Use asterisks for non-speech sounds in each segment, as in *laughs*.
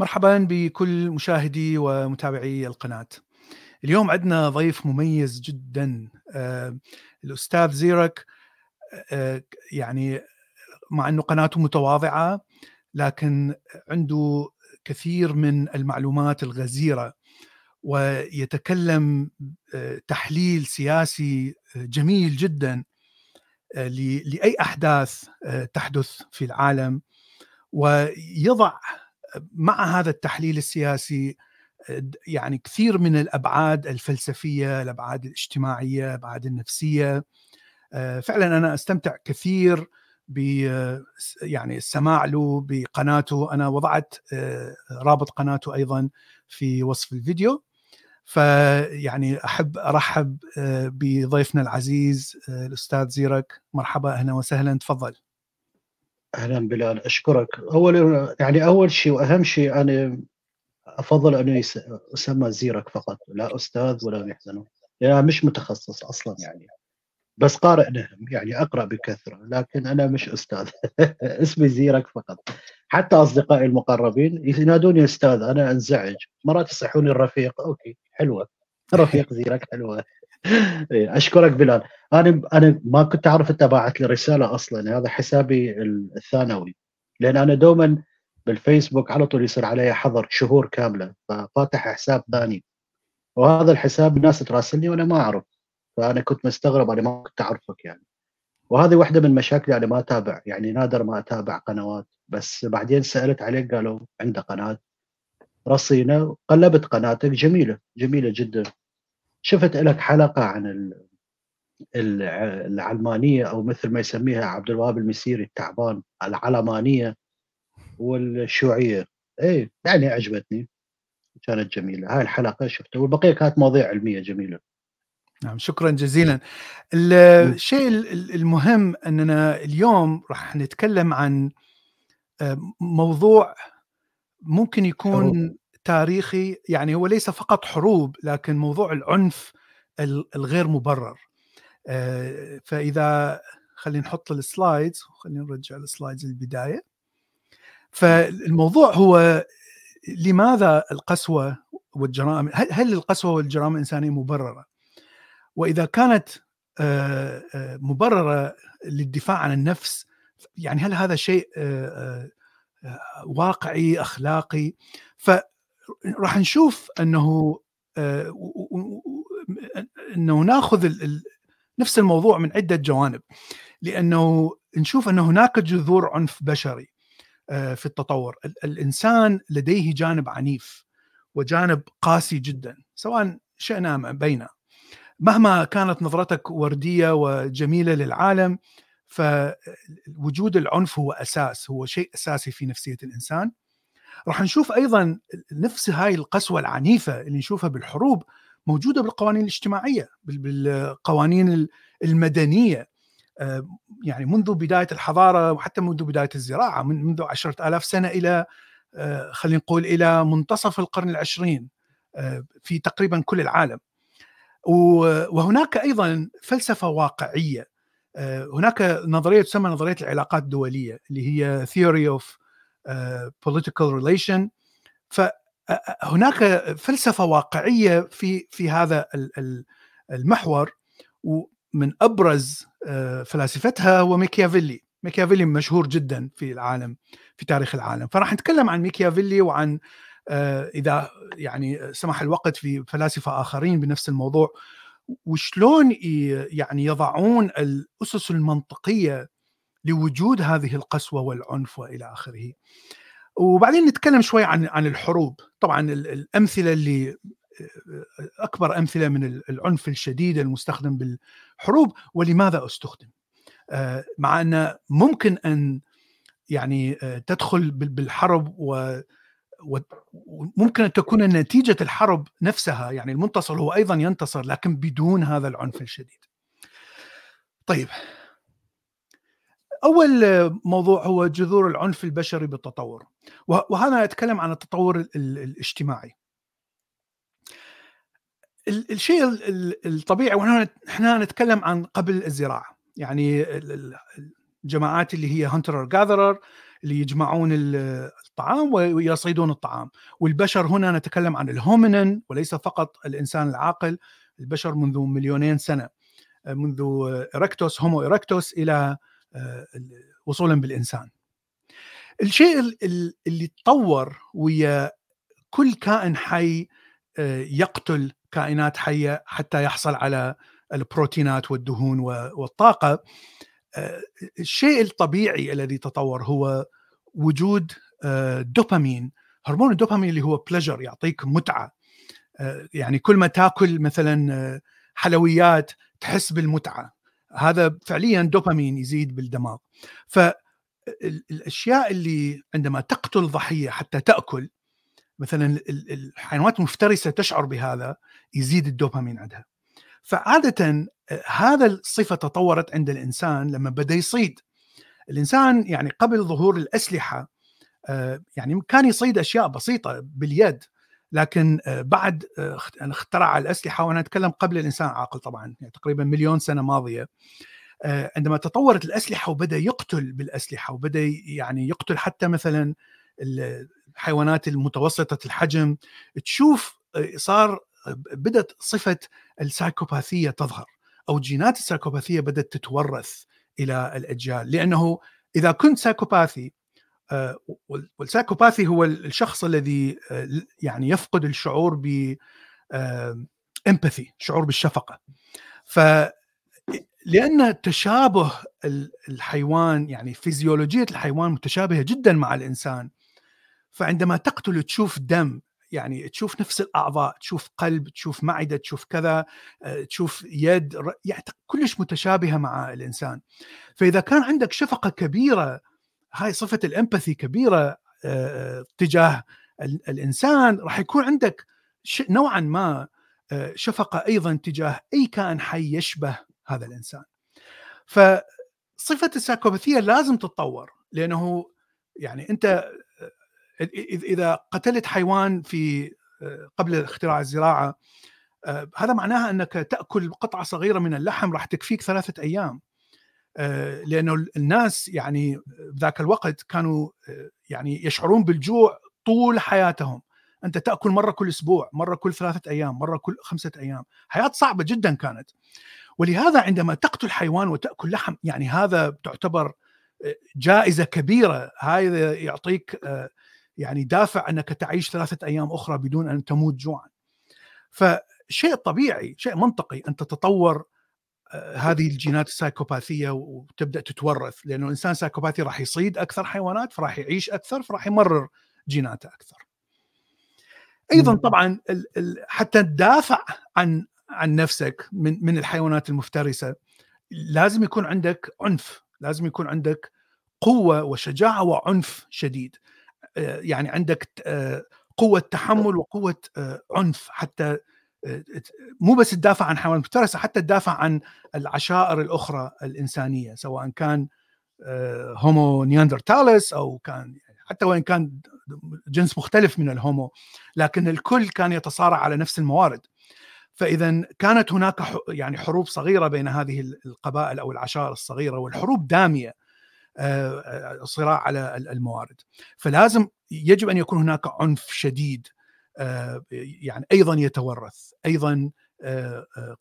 مرحبا بكل مشاهدي ومتابعي القناة. اليوم عندنا ضيف مميز جدا آه، الأستاذ زيرك. آه، يعني مع أنه قناته متواضعة لكن عنده كثير من المعلومات الغزيرة ويتكلم آه، تحليل سياسي جميل جدا لأي أحداث تحدث في العالم. ويضع مع هذا التحليل السياسي يعني كثير من الأبعاد الفلسفية، الأبعاد الاجتماعية، الأبعاد النفسية آه، فعلا أنا أستمتع كثير ب يعني السماع له بقناته. أنا وضعت آه، رابط قناته أيضا في وصف الفيديو. فيعني أحب أرحب آه، بضيفنا العزيز الأستاذ زيرك. مرحبا أهلا وسهلا. تفضل. أهلا بلال أشكرك. أول يعني أول شيء وأهم شيء أنا أفضل أنه يسمى زيرك فقط لا أستاذ ولا يحزنون لأن أنا مش متخصص أصلا يعني. بس قارئ نهم يعني أقرأ بكثرة لكن أنا مش أستاذ. *laughs* اسمي زيرك فقط. حتى أصدقائي المقربين ينادوني أستاذ أنا أنزعج. مرات يصحوني الرفيق أوكي حلوة. رفيق زيرك حلوة. أشكرك بلال. أنا أنا ما كنت أعرف إنت باعت لي رسالة أصلا هذا حسابي الثانوي. لأن أنا دوما بالفيسبوك على طول يصير علي حظر شهور كاملة ففاتح حساب ثاني. وهذا الحساب الناس تراسلني وأنا ما أعرف فأنا كنت مستغرب أنا ما كنت أعرفك يعني. وهذه واحدة من مشاكلي أنا ما أتابع يعني نادر ما أتابع قنوات. بس بعدين سألت عليك قالوا عنده قناة رصينة قلبت قناتك جميلة جميلة جدا. شفت لك حلقة عن العلمانية أو مثل ما يسميها عبد الوهاب المسيري التعبان العلمانية والشيوعية. اي يعني عجبتني. كانت جميلة. هاي الحلقة شفتها. والبقية كانت مواضيع علمية جميلة. نعم شكرا جزيلا. الشيء المهم أننا اليوم راح نتكلم عن آه، موضوع ممكن يكون تاريخي يعني هو ليس فقط حروب لكن موضوع العنف الغير مبرر آه، فإذا خلينا نحط ال slides خلينا نرجع السلايدز البداية فالموضوع هو لماذا القسوة والجرائم هل القسوة والجرائم الإنسانية مبررة؟ وإذا كانت آه، آه، مبررة للدفاع عن النفس يعني هل هذا شيء واقعي أخلاقي؟ فراح نشوف أنه أنه ناخذ نفس الموضوع من عدة جوانب. لأنه نشوف أن هناك جذور عنف بشري آه، في التطور. الإنسان لديه جانب عنيف وجانب قاسي جدا سواء شئنا أم ابينا مهما كانت نظرتك وردية وجميلة للعالم فوجود العنف هو أساس هو شيء أساسي في نفسية الإنسان. راح نشوف أيضا نفس هاي القسوة العنيفة اللي نشوفها بالحروب موجودة بالقوانين الاجتماعية بالقوانين المدنية. آه، يعني منذ بداية الحضارة وحتى منذ بداية الزراعة منذ عشرة آلاف سنة إلى آه، خلينا نقول إلى منتصف القرن العشرين آه، في تقريبا كل العالم. وهناك أيضا فلسفة واقعية. هناك نظرية تسمى نظرية العلاقات الدولية اللي هي theory of political relation. ف هناك فلسفة واقعية في في هذا المحور ومن أبرز آه، فلاسفتها هو ميكيافيلي. ميكيافيلي مشهور جدا في العالم في تاريخ العالم. فراح نتكلم عن ميكيافيلي وعن آه، إذا يعني سمح الوقت في فلاسفة آخرين بنفس الموضوع وشلون يعني يضعون الأسس المنطقية لوجود هذه القسوة والعنف وإلى آخره. وبعدين نتكلم شوي عن عن الحروب طبعا الأمثلة اللي أكبر أمثلة من العنف الشديد المستخدم بالحروب ولماذا أستخدم آه، مع أن ممكن أن يعني آه، تدخل بالحرب و وممكن أن تكون نتيجة الحرب نفسها يعني المنتصر هو أيضا ينتصر لكن بدون هذا العنف الشديد. طيب أول موضوع هو جذور العنف البشري بالتطور وهذا يتكلم عن التطور الاجتماعي. الشيء الطبيعي وهنا إحنا نتكلم عن قبل الزراعة. يعني الجماعات اللي هي hunter gatherer اللي يجمعون الطعام ويصيدون الطعام. والبشر هنا نتكلم عن ال hominin وليس فقط الإنسان العاقل. البشر منذ مليونين سنة منذ erectus homo erectus إلى وصولا بالإنسان. الشيء اللي تطور ويا كل كائن حي يقتل كائنات حية حتى يحصل على البروتينات والدهون والطاقة الشيء الطبيعي الذي تطور هو وجود دوبامين. هرمون الدوبامين اللي هو بلجر يعطيك متعة. يعني كل ما تاكل مثلا حلويات تحس بالمتعة. هذا فعليا دوبامين يزيد بالدماغ. فالاشياء اللي عندما تقتل ضحية حتى تأكل مثلا الحيوانات المفترسة تشعر بهذا يزيد الدوبامين عندها. فعادة هذا الصفة تطورت عند الإنسان لما بدأ يصيد. الإنسان يعني قبل ظهور الأسلحة يعني كان يصيد أشياء بسيطة باليد. لكن بعد اخترع الأسلحة وأنا أتكلم قبل الإنسان عاقل طبعا يعني تقريبا مليون سنة ماضية عندما تطورت الأسلحة وبدأ يقتل بالأسلحة وبدأ يعني يقتل حتى مثلا الحيوانات المتوسطة الحجم تشوف صار بدأت صفة ال psychopathية تظهر أو جينات ال psychopathية بدأت تتورث إلى الأجيال لأنه إذا كنت psychopathy وال psychopathy هو الشخص الذي يعني يفقد الشعور ب empathy شعور بالشفقة. ف لأن تشابه الحيوان يعني فيزيولوجية الحيوان متشابهة جدا مع الإنسان. فعندما تقتل تشوف دم يعني تشوف نفس الأعضاء تشوف قلب تشوف معدة تشوف كذا تشوف يد يعني كلش متشابهة مع الإنسان. فإذا كان عندك شفقة كبيرة هاي صفة الإمباثي كبيرة تجاه الإنسان راح يكون عندك نوعا ما شفقة أيضا تجاه أي كائن حي يشبه هذا الإنسان. فصفة السايكوباثية لازم تتطور لأنه يعني أنت إذا قتلت حيوان في قبل اختراع الزراعة هذا معناها أنك تأكل قطعة صغيرة من اللحم راح تكفيك ثلاثة أيام لأنه الناس يعني ذاك الوقت كانوا يعني يشعرون بالجوع طول حياتهم. أنت تأكل مرة كل أسبوع مرة كل ثلاثة أيام مرة كل خمسة أيام. حياة صعبة جدا كانت. ولهذا عندما تقتل حيوان وتأكل لحم يعني هذا تعتبر جائزة كبيرة. هذا يعطيك يعني دافع أنك تعيش ثلاثة أيام أخرى بدون أن تموت جوعا. فشيء طبيعي شيء منطقي أن تتطور هذه الجينات السايكوباثية وتبدأ تتورث لأنه الانسان سايكوباثي راح يصيد أكثر حيوانات فراح يعيش أكثر فراح يمرر جيناته أكثر. أيضا طبعا حتى تدافع عن عن نفسك من من الحيوانات المفترسة لازم يكون عندك عنف، لازم يكون عندك قوة وشجاعة وعنف شديد. يعني عندك قوة تحمل وقوة عنف حتى مو بس تدافع عن حيوانات مفترسه حتى تدافع عن العشائر الأخرى الإنسانية سواء كان هومو نياندرتالس أو كان حتى وإن كان جنس مختلف من الهومو لكن الكل كان يتصارع على نفس الموارد. فإذا كانت هناك يعني حروب صغيرة بين هذه القبائل أو العشائر الصغيرة والحروب دامية صراع على الموارد. فلازم يجب أن يكون هناك عنف شديد يعني أيضا يتورث أيضا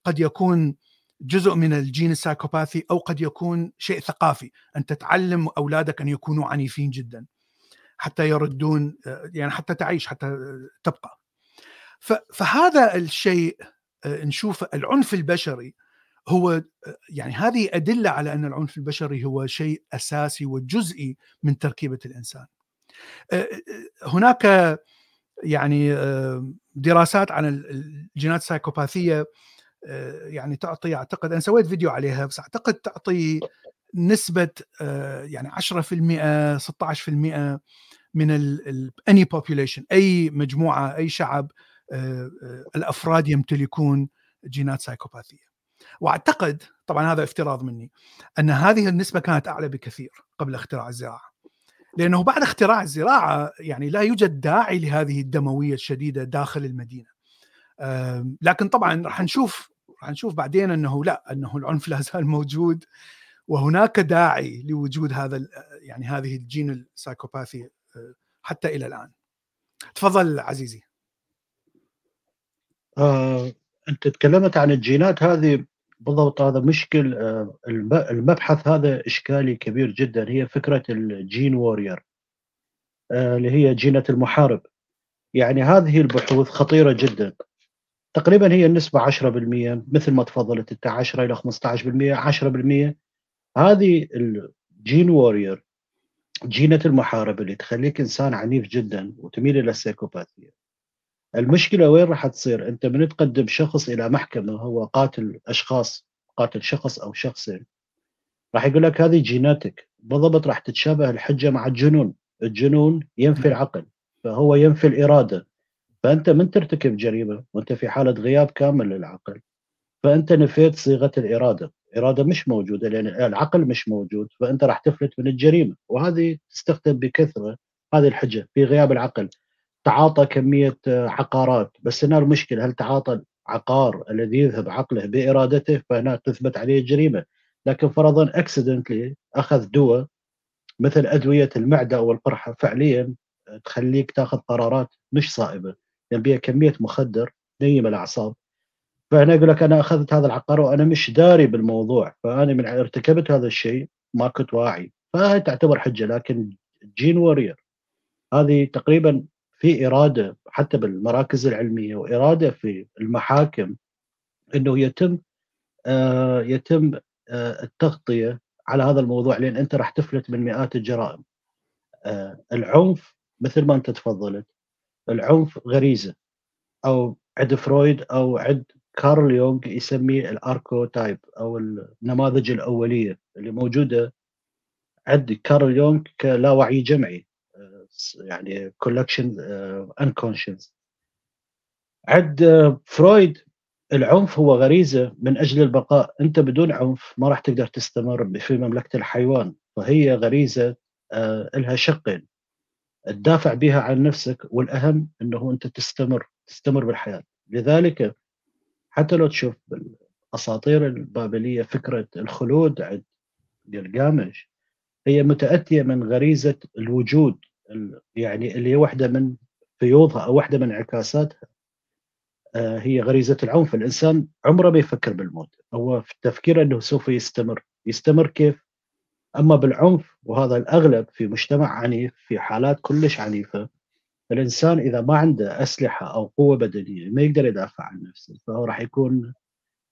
قد يكون جزء من الجين السايكوباثي أو قد يكون شيء ثقافي أنت تعلم أولادك أن يكونوا عنيفين جدا حتى يردون يعني حتى تعيش حتى تبقى فهذا الشيء نشوف العنف البشري هو يعني هذه أدلة على أن العنف البشري هو شيء أساسي وجزئي من تركيبة الإنسان. هناك يعني دراسات عن الجينات السايكوباثية يعني تعطي أعتقد أنا سويت فيديو عليها بس أعتقد تعطي نسبة يعني 10% 16% من اني population أي مجموعة أي شعب الأفراد يمتلكون جينات سايكوباثية. وأعتقد طبعا هذا افتراض مني أن هذه النسبة كانت أعلى بكثير قبل اختراع الزراعة. لأنه بعد اختراع الزراعة يعني لا يوجد داعي لهذه الدموية الشديدة داخل المدينة. لكن طبعا راح نشوف راح نشوف بعدين أنه لا أنه العنف *laughs* لا زال موجود وهناك داعي لوجود هذا يعني هذه الجين ال psychopathy حتى إلى الآن تفضل عزيزي آه، أنت تكلمت عن الجينات هذه بالضبط هذا مشكل آه، المبحث هذا إشكالي كبير جدا هي فكرة ال gene warrior آه، اللي هي جينة المحارب. يعني هذه البحوث خطيرة جدا. تقريبا هي النسبة 10% مثل ما تفضلت أنت 10 إلى 15% 10% هذه الجين وورير جينة المحارب اللي تخليك إنسان عنيف جدا وتميل إلى السيكوباثية. المشكلة وين راح تصير؟ أنت من تقدم شخص إلى محكمة هو قاتل أشخاص قاتل شخص أو شخصين. راح يقول لك هذه جيناتك. بالضبط راح تتشابه الحجة مع الجنون. الجنون ينفي العقل فهو ينفي الإرادة. فأنت من ترتكب جريمة وأنت في حالة غياب كامل للعقل. فأنت نفيت صيغة الإرادة. اراده مش موجودة لأن العقل مش موجود فأنت راح تفلت من الجريمة. وهذه تستخدم بكثرة هذه الحجة في غياب العقل. تعاطى كمية عقارات. بس هنا المشكلة هل تعاطى عقار الذي يذهب عقله بإرادته؟ فهنا تثبت عليه الجريمة. لكن فرضا اكسيدنتلي أخذ دواء مثل أدوية المعدة أو القرحة فعليا تخليك تاخذ قرارات مش صائبة. يعني بها كمية مخدر نيم الأعصاب. فهنا يقول لك أنا أخذت هذا العقار وأنا مش داري بالموضوع فأنا من ارتكبت هذا الشيء ما كنت واعي. فهي تعتبر حجة لكن جين وورير هذه تقريبا في إرادة حتى بالمراكز العلمية وإرادة في المحاكم إنه يتم آه يتم آه التغطية على هذا الموضوع لأن أنت راح تفلت من مئات الجرائم. آه العنف مثل ما أنت تفضلت العنف غريزة أو عند فرويد أو عند كارل يونغ يسميه ال archetype أو النماذج الأولية اللي موجودة عند كارل يونغ كلاوعي جمعي يعني collective unconscious آه، عند فرويد العنف هو غريزة من أجل البقاء. أنت بدون عنف ما راح تقدر تستمر في مملكة الحيوان فهي غريزة آه، لها شقين. تدافع بها عن نفسك والأهم إنه أنت تستمر تستمر بالحياة. لذلك حتى لو تشوف بالأساطير البابلية فكرة الخلود عند جلجامش هي متأتية من غريزة الوجود. يعني اللي واحدة من فيوضها أو واحدة من انعكاساتها آه، هي غريزة العنف. الإنسان عمره ما يفكر بالموت هو في التفكير إنه سوف يستمر. يستمر كيف؟ أما بالعنف وهذا الأغلب في مجتمع عنيف في حالات كلش عنيفة الإنسان إذا ما عنده أسلحة أو قوة بدنية ما يقدر يدافع عن نفسه. فهو راح يكون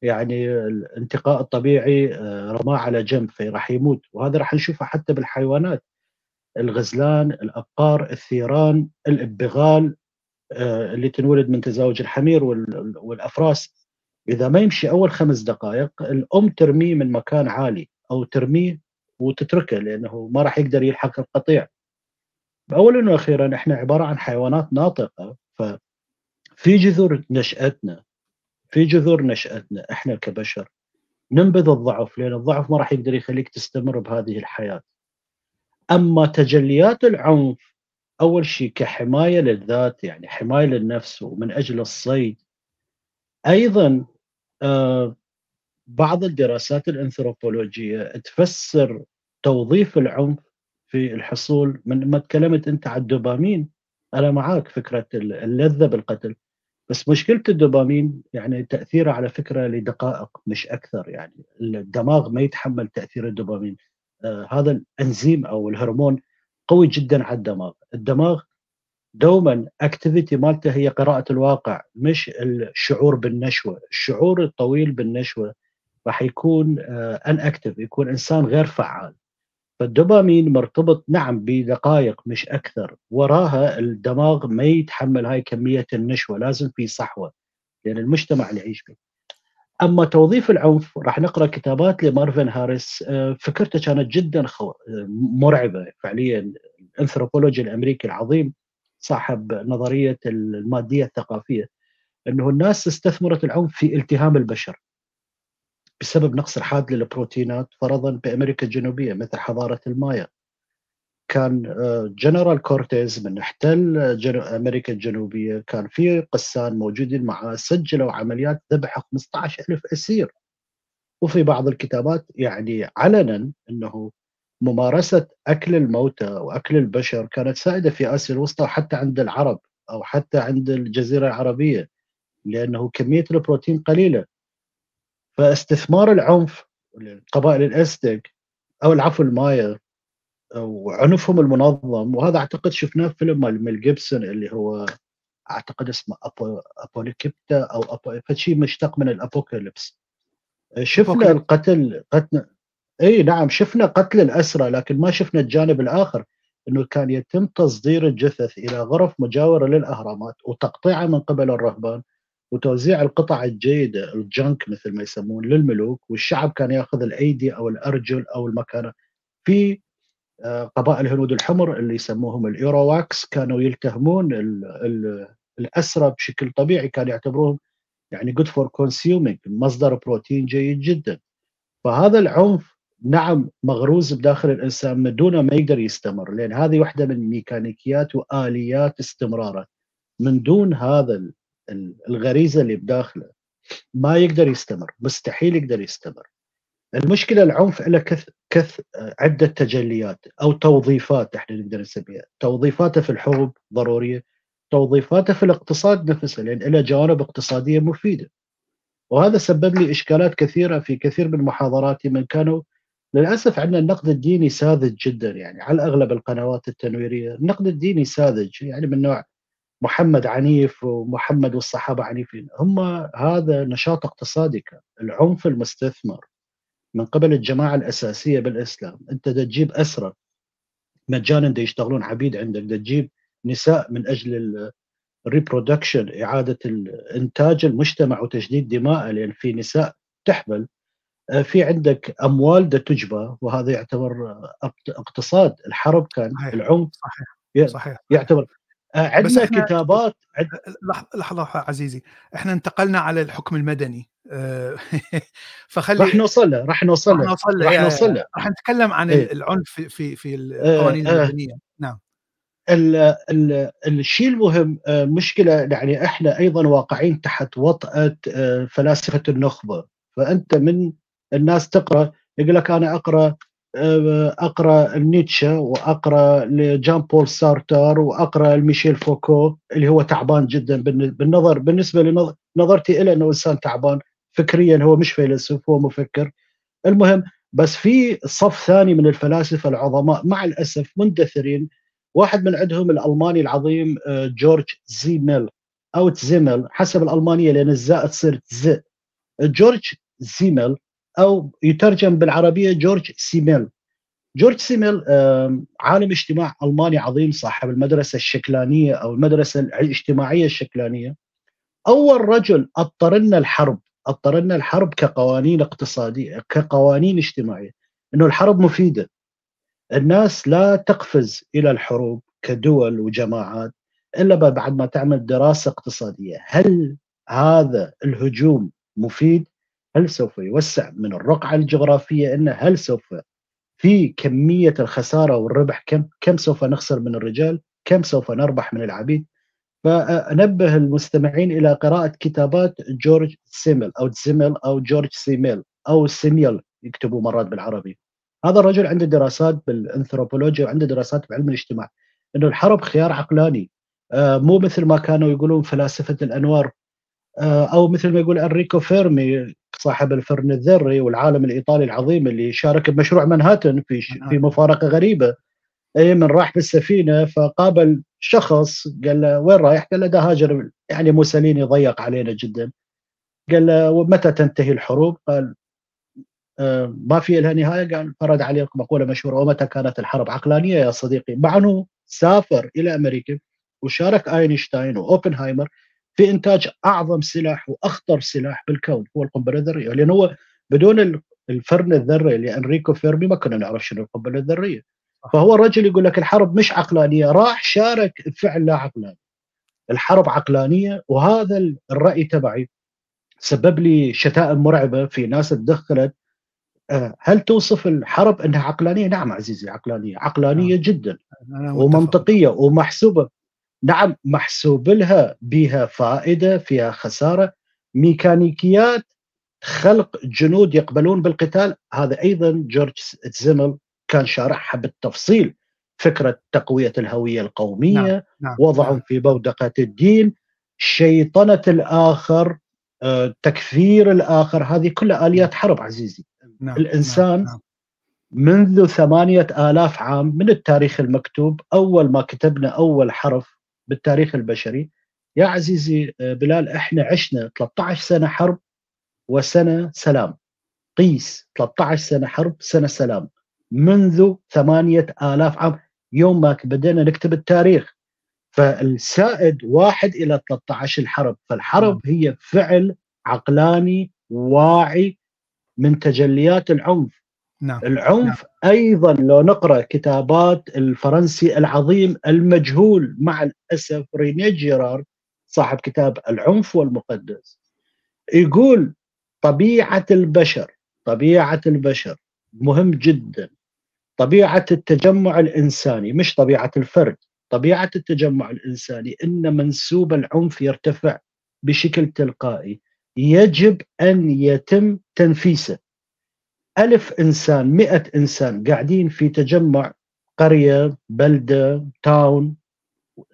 يعني الانتقاء الطبيعي آه، رماه على جنب فراح يموت. وهذا راح نشوفه حتى بالحيوانات. الغزلان الابقار الثيران الإبغال آه، اللي تنولد من تزاوج الحمير والأفراس. إذا ما يمشي أول خمس دقائق الأم ترميه من مكان عالي أو ترميه وتتركه لأنه ما راح يقدر يلحق القطيع. اولا وأخيرا إحنا عبارة عن حيوانات ناطقة ففي جذور نشأتنا في جذور نشأتنا إحنا كبشر ننبذ الضعف لأن الضعف ما راح يقدر يخليك تستمر بهذه الحياة. أما تجليات العنف أول شيء كحماية للذات يعني حماية للنفس ومن أجل الصيد. أيضا آه بعض الدراسات الأنثروبولوجية تفسر توظيف العنف في الحصول من ما تكلمت أنت عن الدوبامين. أنا معاك فكرة اللذة بالقتل بس مشكلة الدوبامين يعني تأثيره على فكرة لدقائق مش أكثر يعني الدماغ ما يتحمل تأثير الدوبامين. هذا الانزيم أو الهرمون قوي جدا على الدماغ. الدماغ دوما اكتيفيتي مالته هي قراءة الواقع مش الشعور بالنشوة. الشعور الطويل بالنشوة راح يكون ان آه اكتف يكون إنسان غير فعال. فالدوبامين مرتبط نعم بدقائق مش أكثر. وراها الدماغ ما يتحمل هاي كمية النشوة لازم في صحوة لأن المجتمع اللي يعيش فيه. أما توظيف العنف راح نقرأ كتابات لمارفن هاريس آه، فكرته كانت جدا مرعبة. فعليا الأنثروبولوجي الأمريكي العظيم صاحب نظرية المادية الثقافية إنه الناس استثمرت العنف في التهام البشر بسبب نقص الحاد للبروتينات فرضا بأمريكا الجنوبية مثل حضارة المايا. كان جنرال آه، كورتيز من احتل أمريكا الجنوبية كان في قساوسة موجودين معه سجلوا عمليات ذبح 15000 أسير. وفي بعض الكتابات يعني علنا إنه ممارسة أكل الموتى وأكل البشر كانت سائدة في آسيا الوسطى وحتى عند العرب أو حتى عند الجزيرة العربية لأنه كمية البروتين قليلة. فاستثمار العنف قبائل الأزتك أو العفو المايا وعنفهم المنظم. وهذا أعتقد شفناه في فيلم مال جيبسون اللي هو أعتقد اسمه أبو ابوليكيبتا أو أبو فشي مشتق من الأبوكاليبس. شفنا القتل قتل إي نعم شفنا قتل الأسرى لكن ما شفنا الجانب الآخر إنه كان يتم تصدير الجثث إلى غرف مجاورة للأهرامات وتقطيعها من قبل الرهبان وتوزيع القطع الجيدة الجنك مثل ما يسمون للملوك والشعب كان يأخذ الأيدي أو الأرجل أو المكانة في قبائل الهنود الحمر اللي يسموهم الايرواكس كانوا يلتهمون ال ال الاسرى بشكل طبيعي كانوا يعتبروهم يعني good for consuming مصدر بروتين جيد جدا. فهذا العنف نعم مغروز بداخل الإنسان من دون ما يقدر يستمر لأن هذه واحدة من ميكانيكيات وآليات استمرارة. من دون هذا الغريزة اللي بداخله ما يقدر يستمر مستحيل يقدر يستمر. المشكلة العنف له كث كث عدة تجليات أو توظيفات إحنا نقدر نسميها. توظيفاته في الحروب ضرورية توظيفاته في الاقتصاد نفسه لأن له جوانب اقتصادية مفيدة. وهذا سبب لي إشكالات كثيرة في كثير من محاضراتي من كانوا للأسف عندنا النقد الديني ساذج جدا يعني على اغلب القنوات التنويرية، النقد الديني ساذج يعني من نوع محمد عنيف ومحمد والصحابة عنيفين، هم هذا نشاط اقتصادي كان، العنف المستثمر. من قبل الجماعة الأساسية بالإسلام، أنت تجيب اسرى مجانا دا يشتغلون عبيد عندك، دا تجيب نساء من أجل الريبرودكشن إعادة الإنتاج المجتمع وتجديد دماءه لأن في نساء تحمل. آه، في عندك أموال دا تجبى وهذا يعتبر اقتصاد. الحرب كان صحيح. العنف صحيح. صحيح. يعتبر آه، عندنا كتابات عد... لحظة عزيزي. إحنا انتقلنا على الحكم المدني. *laughs* فخلي راح نوصل له راح نوصل له راح نوصل له. راح نوصل له. راح نتكلم عن إيه؟ العنف في في القوانين آه. المدنية. نعم. الشيء المهم مشكلة يعني إحنا أيضا واقعين تحت وطأة فلاسفة النخبة. فأنت من الناس تقرأ يقول لك أنا أقرأ أقرأ نيتشه وأقرأ لجان بول سارتر وأقرأ لميشيل فوكو اللي هو تعبان جدا. بالنظر بالنسبة لنظرتي إلى إنه إنسان تعبان فكريا هو مش فيلسوف هو مفكر. المهم بس في صف ثاني من الفلاسفة العظماء مع الأسف مندثرين. واحد من عندهم الألماني العظيم آه، جورج زيميل أو تزيمل حسب الألمانية لأن الزاء تصير ز جورج زيميل أو يترجم بالعربية جورج سيميل. جورج سيميل عالم اجتماع ألماني عظيم صاحب المدرسة الشكلانية أو المدرسة الاجتماعية الشكلانية. أول رجل اضطر لنا الحرب اضطر لنا الحرب كقوانين اقتصادية كقوانين اجتماعية إنه الحرب مفيدة. الناس لا تقفز إلى الحروب كدول وجماعات إلا بعد ما تعمل دراسة اقتصادية. هل هذا الهجوم مفيد؟ هل سوف يوسع من الرقعة الجغرافية إنه هل سوف في كمية الخسارة والربح؟ كم كم سوف نخسر من الرجال؟ كم سوف نربح من العبيد؟ فأنبه المستمعين إلى قراءة كتابات جورج سيمل أو سيمل أو جورج سيميل أو سيميل يكتبوا مرات بالعربي. هذا الرجل عنده دراسات بالأنثروبولوجيا وعنده دراسات بعلم الاجتماع. إنه الحرب خيار عقلاني. آه مو مثل ما كانوا يقولون فلاسفة الأنوار. أو مثل ما يقول أنريكو فيرمي صاحب الفرن الذري والعالم الإيطالي العظيم اللي شارك بمشروع منهاتن في في مفارقة غريبة. أي من راح بالسفينة فقابل شخص قال له وين رايح؟ قال له ده هاجر يعني موسوليني ضيق علينا جدا. قال له ومتى تنتهي الحروب؟ قال آه ما في لها نهاية. قال فرد عليه مقوله مشهورة ومتى كانت الحرب عقلانية يا صديقي؟ مع أنه سافر إلى أمريكا وشارك أينشتاين وأوبنهايمر في إنتاج أعظم سلاح وأخطر سلاح بالكون هو القنبلة الذرية. لأن هو بدون الفرن الذري لأنريكو فيرمي ما كنا نعرف شنو القنبلة الذرية. فهو الرجل يقول لك الحرب مش عقلانية راح شارك بفعل لا عقلاني. الحرب عقلانية وهذا الرأي تبعي سبب لي شتائم مرعبة في ناس تدخلت. آه، هل توصف الحرب إنها عقلانية؟ نعم عزيزي عقلانية، عقلانية نعم. جدا. ومنطقية ومحسوبة. نعم محسوب لها بها فائدة فيها خسارة ميكانيكيات خلق جنود يقبلون بالقتال هذا أيضا جورج زيمل كان شارحها بالتفصيل فكرة تقوية الهوية القومية نعم. نعم. وضعهم نعم. في بودقه الدين شيطنة الآخر آه، تكفير الآخر هذه كلها آليات حرب عزيزي نعم. الإنسان نعم. منذ ثمانية آلاف عام من التاريخ المكتوب أول ما كتبنا أول حرف بالتاريخ البشري. يا عزيزي آه، بلال إحنا عشنا 13 سنة حرب وسنة سلام. قيس 13 سنة حرب سنة سلام. منذ ثمانية آلاف عام يوم ما بدينا نكتب التاريخ. فالسائد واحد إلى 13 الحرب. فالحرب نعم. هي فعل عقلاني واعي من تجليات العنف. نعم. العنف نعم. أيضا لو نقرأ كتابات الفرنسي العظيم المجهول مع الأسف رينيه جيرارد صاحب كتاب العنف والمقدس يقول طبيعة البشر طبيعة البشر مهم جدا طبيعة التجمع الإنساني مش طبيعة الفرد طبيعة التجمع الإنساني إن منسوب العنف يرتفع بشكل تلقائي يجب أن يتم تنفيسه ألف إنسان مئة إنسان قاعدين في تجمع قرية بلدة تاون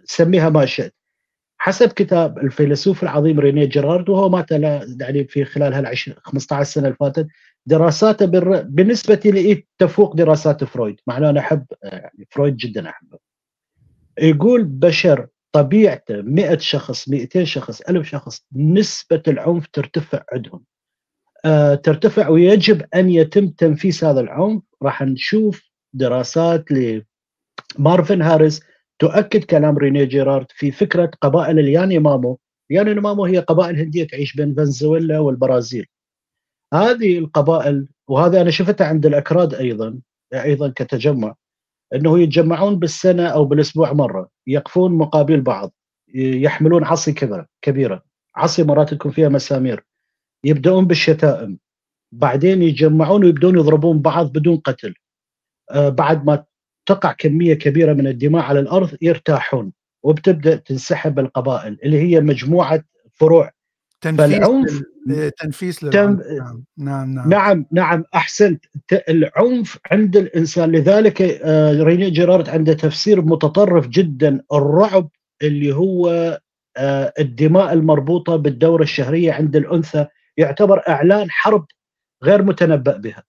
سميها ما شئت. حسب كتاب الفيلسوف العظيم رينيه جيرارد وهو مات يعني في خلال هال 15 سنة اللي فاتت دراساته بالنسبة لي تفوق دراسات فرويد. مع إنه أنا أحب يعني فرويد جدا أحبه. يقول بشر طبيعته 100 شخص 200 شخص 1000 شخص نسبة العنف ترتفع عندهم. ترتفع ويجب أن يتم تنفيس هذا العنف راح نشوف دراسات لمارفن هاريس تؤكد كلام ريني جيرارد في فكرة قبائل الياني مامو الياني مامو هي قبائل هندية تعيش بين فنزويلا والبرازيل. هذه القبائل وهذا أنا شفتها عند الأكراد أيضا أيضا كتجمع إنه يتجمعون بالسنة أو بالأسبوع مرة يقفون مقابل بعض يحملون عصي كبيرة كبيرة عصي مرات يكون فيها مسامير. يبدأون بالشتائم. بعدين يتجمعون ويبدون يضربون بعض بدون قتل. آه بعد ما تقع كمية كبيرة من الدماء على الأرض يرتاحون وبتبدأ تنسحب القبائل اللي هي مجموعة فروع. تنفيس تنفيس تم... نعم. نعم نعم. نعم نعم أحسنت. العنف عند الإنسان لذلك آه ريني جيرارد عنده تفسير متطرف جدا الرعب اللي هو آه الدماء المربوطة بالدورة الشهرية عند الأنثى يعتبر إعلان حرب غير متنبأ بها.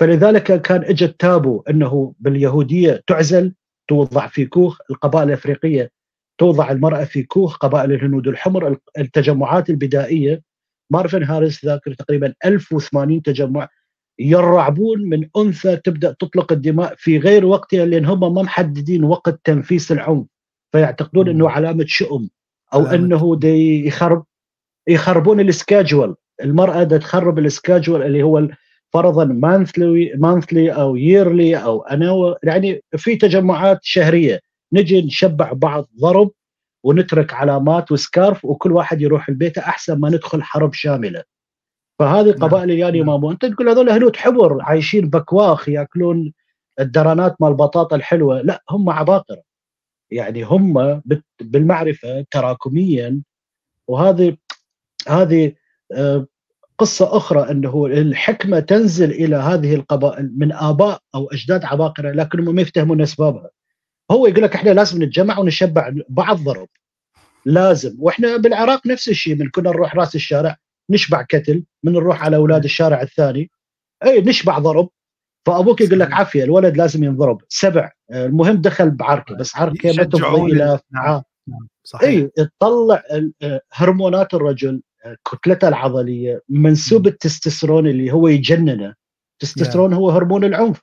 فلذلك كان اجى التابو إنه باليهودية تعزل توضع في كوخ القبائل الأفريقية توضع المرأة في كوخ قبائل الهنود الحمر التجمعات البدائية. مارفن هاريس ذاكر تقريبا 1080 تجمع يرعبون من أنثى تبدأ تطلق الدماء في غير وقتها لأن هم ما محددين وقت تنفيس العنف فيعتقدون إنه علامة شؤم أو إنه دي يخرب يخربون السكاجوال المرأة دا تخرب السكاجول اللي هو فرضا مانثلي مانثلي أو ييرلي أو انو يعني في تجمعات شهرية. نجي نشبع بعض ضرب ونترك علامات وسكارف وكل واحد يروح البيت أحسن ما ندخل حرب شاملة. فهذه نعم. قبائل الياني نعم. مامو أنت تقول هذول هنود حبر عايشين بكواخ يأكلون الدرانات مال البطاطا الحلوة. لا هم عباقره يعني هم بالمعرفة تراكميا. وهذه هذه قصة أخرى أنه الحكمة تنزل إلى هذه القبائل من آباء أو أجداد عباقرة لكنهم ما يفتهمون أسبابها. هو يقول لك إحنا لازم نتجمع ونشبع بعض ضرب. لازم. وإحنا بالعراق نفس الشيء من كنا نروح راس الشارع نشبع كتل من نروح على أولاد الشارع الثاني. اي نشبع ضرب. فأبوك يقول لك عافية الولد لازم ينضرب. سبع. المهم دخل بعركه بس عركه ما تفضي إلى نعم. نعم. صحيح. اي تطلع هرمونات الرجل كتلته العضلية منسوب التستوستيرون اللي هو يجننه. التستوستيرون هو هرمون العنف.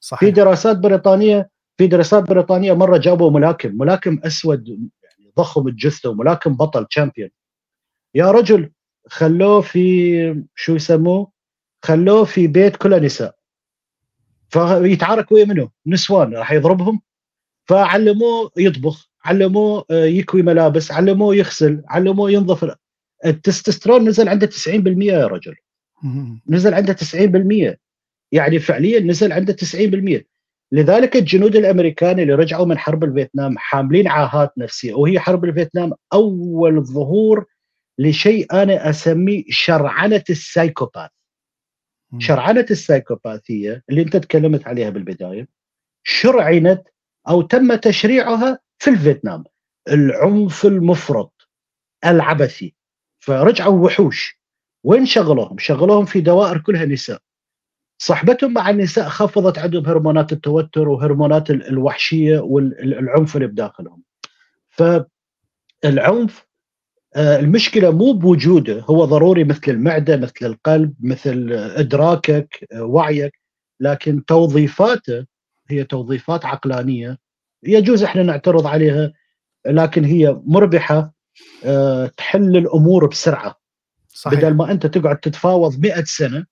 صحيح. في دراسات بريطانية في دراسات بريطانية مرة جابوا ملاكم ملاكم أسود يعني ضخم الجثه وملاكم بطل تشامبيون يا رجل خلوه في شو يسموه؟ خلوه في بيت كله نساء فيتعارك ويا منه نسوان راح يضربهم. فعلموه يطبخ علموه آه، يكوي ملابس علموه يغسل علموه ينظف التستوستيرون نزل عنده 90% يا رجل. نزل عنده 90% يعني فعليا نزل عنده 90% لذلك الجنود الأمريكان اللي رجعوا من حرب الفيتنام حاملين عاهات نفسية وهي حرب الفيتنام أول ظهور لشيء أنا أسميه شرعنة السايكوباث. شرعنة السايكوباثية اللي أنت تكلمت عليها بالبداية شرعنت أو تم تشريعها في الفيتنام. العنف المفرط العبثي. فرجعوا وحوش. وين شغلهم؟ شغلهم في دوائر كلها نساء. صحبتهم مع النساء خفضت عندهم هرمونات التوتر وهرمونات الوحشية والعنف اللي بداخلهم. فالعنف آه، المشكلة مو بوجوده هو ضروري مثل المعدة مثل القلب مثل إدراكك آه، وعيك. لكن توظيفاته هي توظيفات عقلانية. يجوز إحنا نعترض عليها لكن هي مربحة. تحل الأمور بسرعة. صحيح. بدل ما أنت تقعد تتفاوض 100 سنة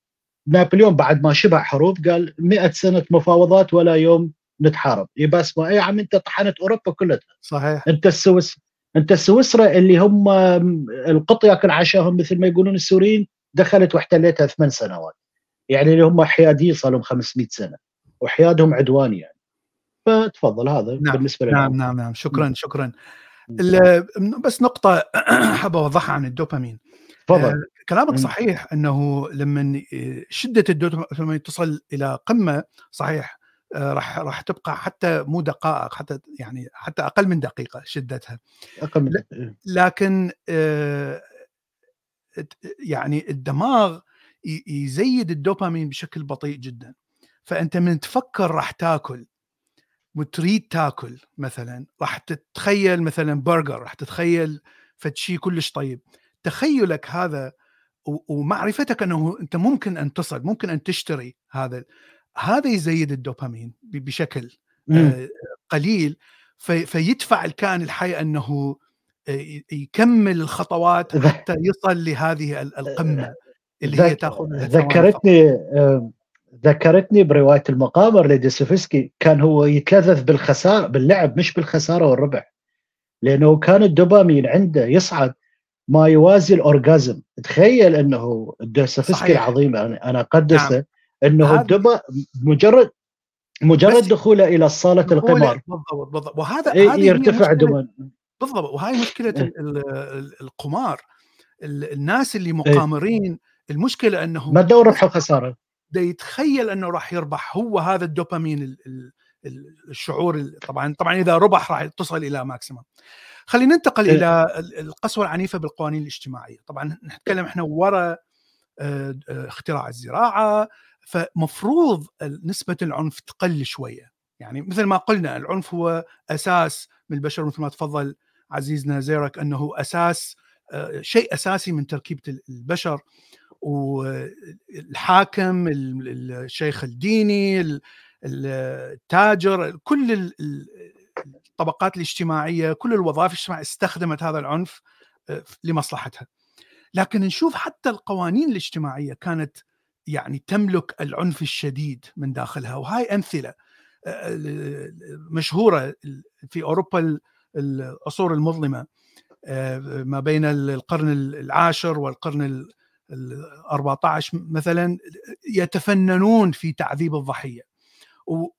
نابليون بعد ما شبع حروب قال 100 سنة مفاوضات ولا يوم نتحارب. يبقى اسمه اي عم أنت طحنت أوروبا كلها. صحيح. أنت السويس أنت سويسرا اللي هم القط ياكل عشاهم مثل ما يقولون السوريين دخلت واحتلتها ثمان سنوات. يعني اللي هم حياديين صار لهم 500 سنة وحيادهم عدواني يعني. فتفضل هذا نعم. بالنسبة لنا. نعم نعم نعم. شكرا شكرا. بس نقطة *clears throat* حاب أوضحها عن الدوبامين. تفضل. آه كلامك صحيح إنه لما شدة الدوبامين تصل إلى قمة صحيح آه، راح راح تبقى حتى مو دقائق حتى يعني حتى أقل من دقيقة شدتها. أقل من دقيقة. إيه. لكن آه، يعني الدماغ يزيد الدوبامين بشكل بطيء جدا. فأنت من تفكر راح تاكل وتريد تاكل مثلا راح تتخيل مثلا برجر راح تتخيل فد شيء كلش طيب. تخيلك هذا ومعرفتك أنه أنت ممكن أن تصل ممكن أن تشتري هذا هذا يزيد الدوبامين بشكل آه قليل. في فيدفع الكائن الحي أنه آه، يكمل الخطوات حتى يصل لهذه القمة اللي هي تأخذ ذكرتني آه، ذكرتني برواية المقامر لديستوفسكي كان هو يتلذذ بالخسارة باللعب مش بالخسارة والربح. لأنه كان الدوبامين عنده يصعد ما يوازي الاورجازم تخيل أنه ديستوفسكي العظيم أنا أقدسه نعم. أنه الدبا مجرد مجرد دخوله إلى صالة القمار. بالضبط بالضبط. وهذا إيه يرتفع دما بالضبط. وهاي مشكلة إيه؟ القمار. الناس اللي إيه. مقامرين المشكلة انه ما تدور ربح وخسارة. ده يتخيل إنه راح يربح هو هذا الدوبامين الشعور طبعا طبعا إذا ربح راح تصل إلى ماكسيمم خلينا ننتقل إيه؟ إلى القسوة العنيفة بالقوانين الاجتماعية. طبعا نتكلم إحنا ورا آه، آه، اختراع الزراعة فمفروض نسبة العنف تقل شوية. يعني مثل ما قلنا العنف هو أساس من البشر مثل ما تفضل عزيزنا زيرك أنه أساس آه، شيء أساسي من تركيبة البشر. والحاكم الشيخ الديني التاجر كل الطبقات الاجتماعية كل الوظائف الاجتماعية استخدمت هذا العنف آه، لمصلحتها. لكن نشوف حتى القوانين الاجتماعية كانت يعني تملك العنف الشديد من داخلها وهاي أمثلة آه، مشهورة في أوروبا العصور المظلمة آه، ما بين القرن العاشر والقرن ال 14 مثلا يتفننون في تعذيب الضحية.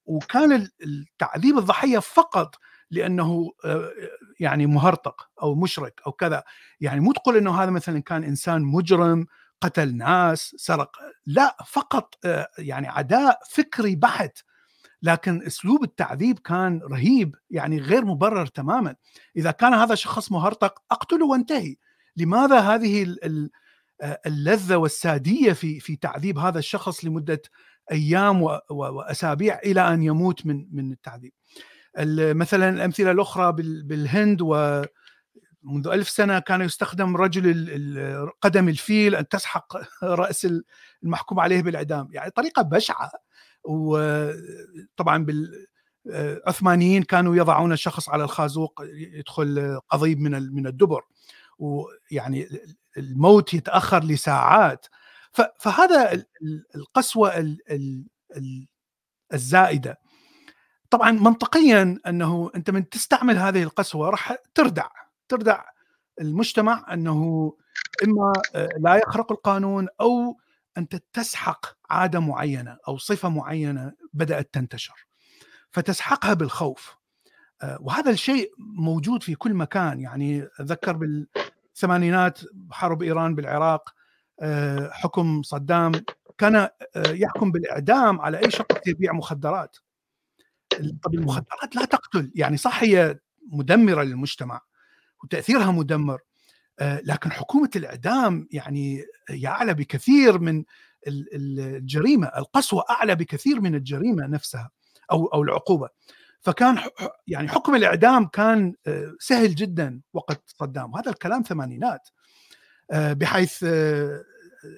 وكان التعذيب الضحية فقط لأنه آه، يعني مهرطق أو مشرك أو كذا. يعني مو تقول إنه هذا مثلا كان إنسان مجرم قتل ناس سرق. لا فقط آه، يعني عداء فكري بحت. لكن أسلوب التعذيب كان رهيب يعني غير مبرر تماما. إذا كان هذا شخص مهرطق أقتله وانتهي. لماذا هذه اللذة والسادية في في تعذيب هذا الشخص لمدة أيام وأسابيع إلى أن يموت من من التعذيب. مثلا الأمثلة الأخرى بالهند و منذ ألف سنة كان يستخدم رجل قدم الفيل أن تسحق *laughs* رأس المحكوم عليه بالإعدام. يعني طريقة بشعة. وطبعا بالعثمانيين كانوا يضعون الشخص على الخازوق يدخل قضيب من من الدبر. ويعني الموت يتأخر لساعات. فهذا القسوة الزائدة. طبعا منطقيا أنه أنت من تستعمل هذه القسوة راح تردع تردع المجتمع أنه إما آه، لا يخرق القانون أو أنت تسحق عادة معينة أو صفة معينة بدأت تنتشر. فتسحقها بالخوف. وهذا الشيء موجود في كل مكان. يعني أتذكر بالثمانينات حرب إيران بالعراق آه، حكم صدام كان يحكم بالإعدام على أي شخص يبيع مخدرات. طب المخدرات لا تقتل يعني صح هي مدمرة للمجتمع وتأثيرها مدمر لكن حكومة الإعدام يعني هي أعلى بكثير من الجريمة القسوة أعلى بكثير من الجريمة نفسها أو أو العقوبة. فكان يعني حكم الإعدام كان سهل جدا وقت صدام وهذا الكلام ثمانينات بحيث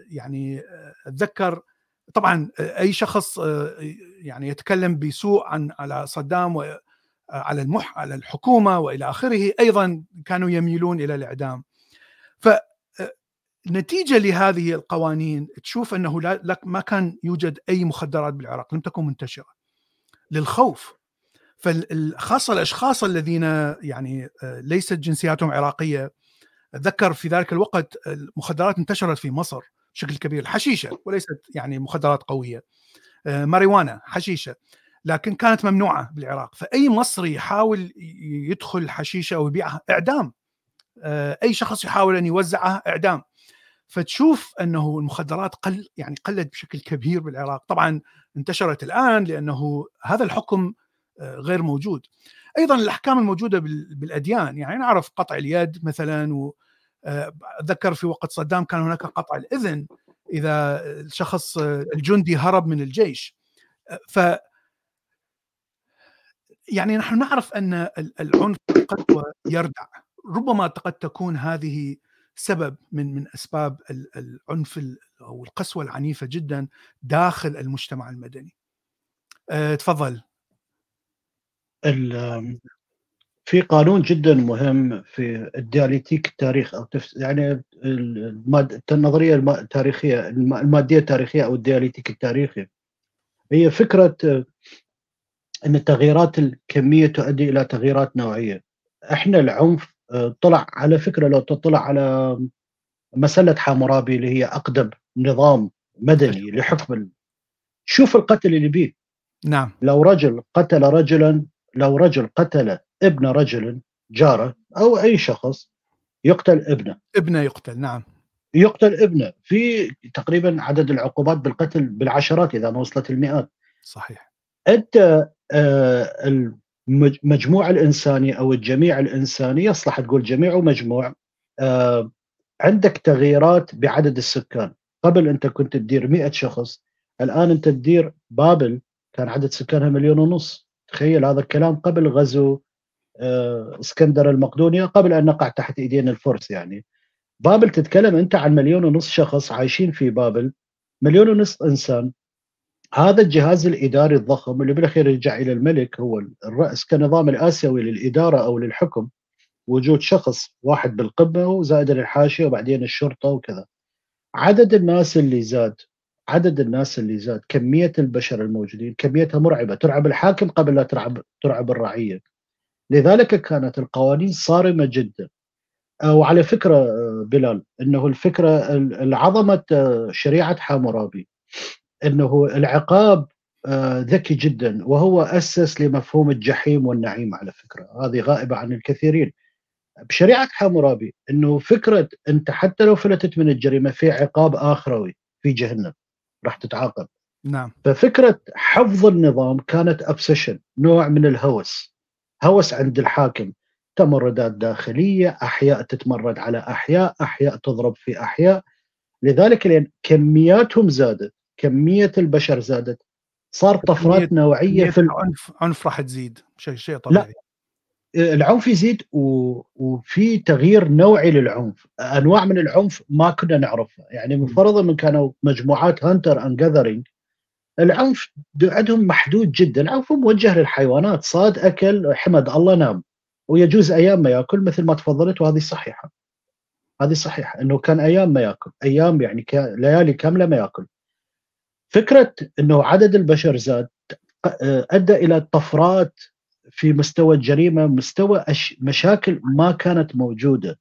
يعني أتذكر طبعا أي شخص يعني يتكلم بسوء عن على صدام وعلى المح على الحكومة وإلى آخره أيضا كانوا يميلون إلى الإعدام. ف نتيجة لهذه القوانين تشوف أنه لا ما كان يوجد أي مخدرات بالعراق لم تكن منتشرة. للخوف. فخاصه الأشخاص الذين يعني ليست جنسياتهم عراقية. أتذكر في ذلك الوقت المخدرات انتشرت في مصر بشكل كبير الحشيشه وليست يعني مخدرات قوية. ماريوانا حشيشة. لكن كانت ممنوعة بالعراق. فأي مصري يحاول يدخل حشيشة أو يبيعها إعدام. أي شخص يحاول أن يوزعها إعدام. فتشوف أنه المخدرات قل يعني قلت بشكل كبير بالعراق. طبعا انتشرت الآن لأنه هذا الحكم غير موجود أيضا الأحكام الموجودة بالأديان يعني نعرف قطع اليد مثلا و أتذكر في وقت صدام كان هناك قطع الإذن إذا الشخص الجندي هرب من الجيش ف يعني نحن نعرف أن العنف قد يردع ربما قد تكون هذه سبب من من أسباب العنف أو القسوة العنيفة جدا داخل المجتمع المدني. تفضل. في قانون جدا مهم في الديالكتيك التاريخ أو تفس يعني النظرية التاريخية المادية التاريخية أو الديالكتيك التاريخي. هي فكرة إن التغييرات الكمية تؤدي إلى تغييرات نوعية. إحنا العنف طلع على فكرة لو تطلع على مسله حامورابي اللي هي أقدم نظام مدني لحكم شوف القتل اللي بيه. نعم. لو رجل قتل رجلا لو رجل قتل ابن رجل جارة أو أي شخص يقتل ابنه. ابنه يقتل نعم. يقتل ابنه في تقريبا عدد العقوبات بالقتل بالعشرات إذا ما وصلت المئات. صحيح. أنت آه المجموع الانساني أو الجميع الانساني يصلح تقول جميع ومجموع آه عندك تغييرات بعدد السكان. قبل أنت كنت تدير 100 شخص الآن أنت تدير بابل كان عدد سكانها مليون ونص. تخيل هذا الكلام قبل غزو اسكندر المقدونية قبل أن نقع تحت إيدينا الفرس يعني. بابل تتكلم أنت عن مليون ونص شخص عايشين في بابل مليون ونص إنسان. هذا الجهاز الإداري الضخم اللي بالأخير يرجع إلى الملك هو الرأس كنظام الآسيوي للإدارة أو للحكم. وجود شخص واحد بالقمة وزائد الحاشية وبعدين الشرطة وكذا. عدد الناس اللي زاد عدد الناس اللي زاد كمية البشر الموجودين كميتها مرعبة. ترعب الحاكم قبل لا ترعب ترعب الرعية. لذلك كانت القوانين صارمة جدا. وعلى فكرة بلال أنه الفكرة العظمة شريعة حامورابي أنه العقاب ذكي جدا. وهو أسس لمفهوم الجحيم والنعيم على فكرة. هذه غائبة عن الكثيرين. بشريعة حامورابي أنه فكرة أنت حتى لو فلتت من الجريمة في عقاب آخروي في جهنم. راح تتعاقب. نعم. ففكرة حفظ النظام كانت أبسيشن نوع من الهوس. هوس عند الحاكم. تمردات داخلية أحياء تتمرد على أحياء أحياء تضرب في أحياء. لذلك لأن كمياتهم زادت كمية البشر زادت. صار طفرات نوعية في العنف عنف راح تزيد. شيء شيء طبيعي. لا العنف يزيد و... وفي تغيير نوعي للعنف. أنواع من العنف ما كنا نعرفها. يعني مفترض من كانوا مجموعات hunter and gathering العنف عندهم محدود جدا. العنف موجه للحيوانات. صاد أكل حمد الله نام. ويجوز أيام ما يأكل مثل ما تفضلت وهذه صحيحة. هذه صحيحة. إنه كان أيام ما يأكل. أيام يعني ليالي كاملة ما يأكل. فكرة إنه عدد البشر زاد أدى إلى طفرات في مستوى الجريمة مستوى مشاكل ما كانت موجودة.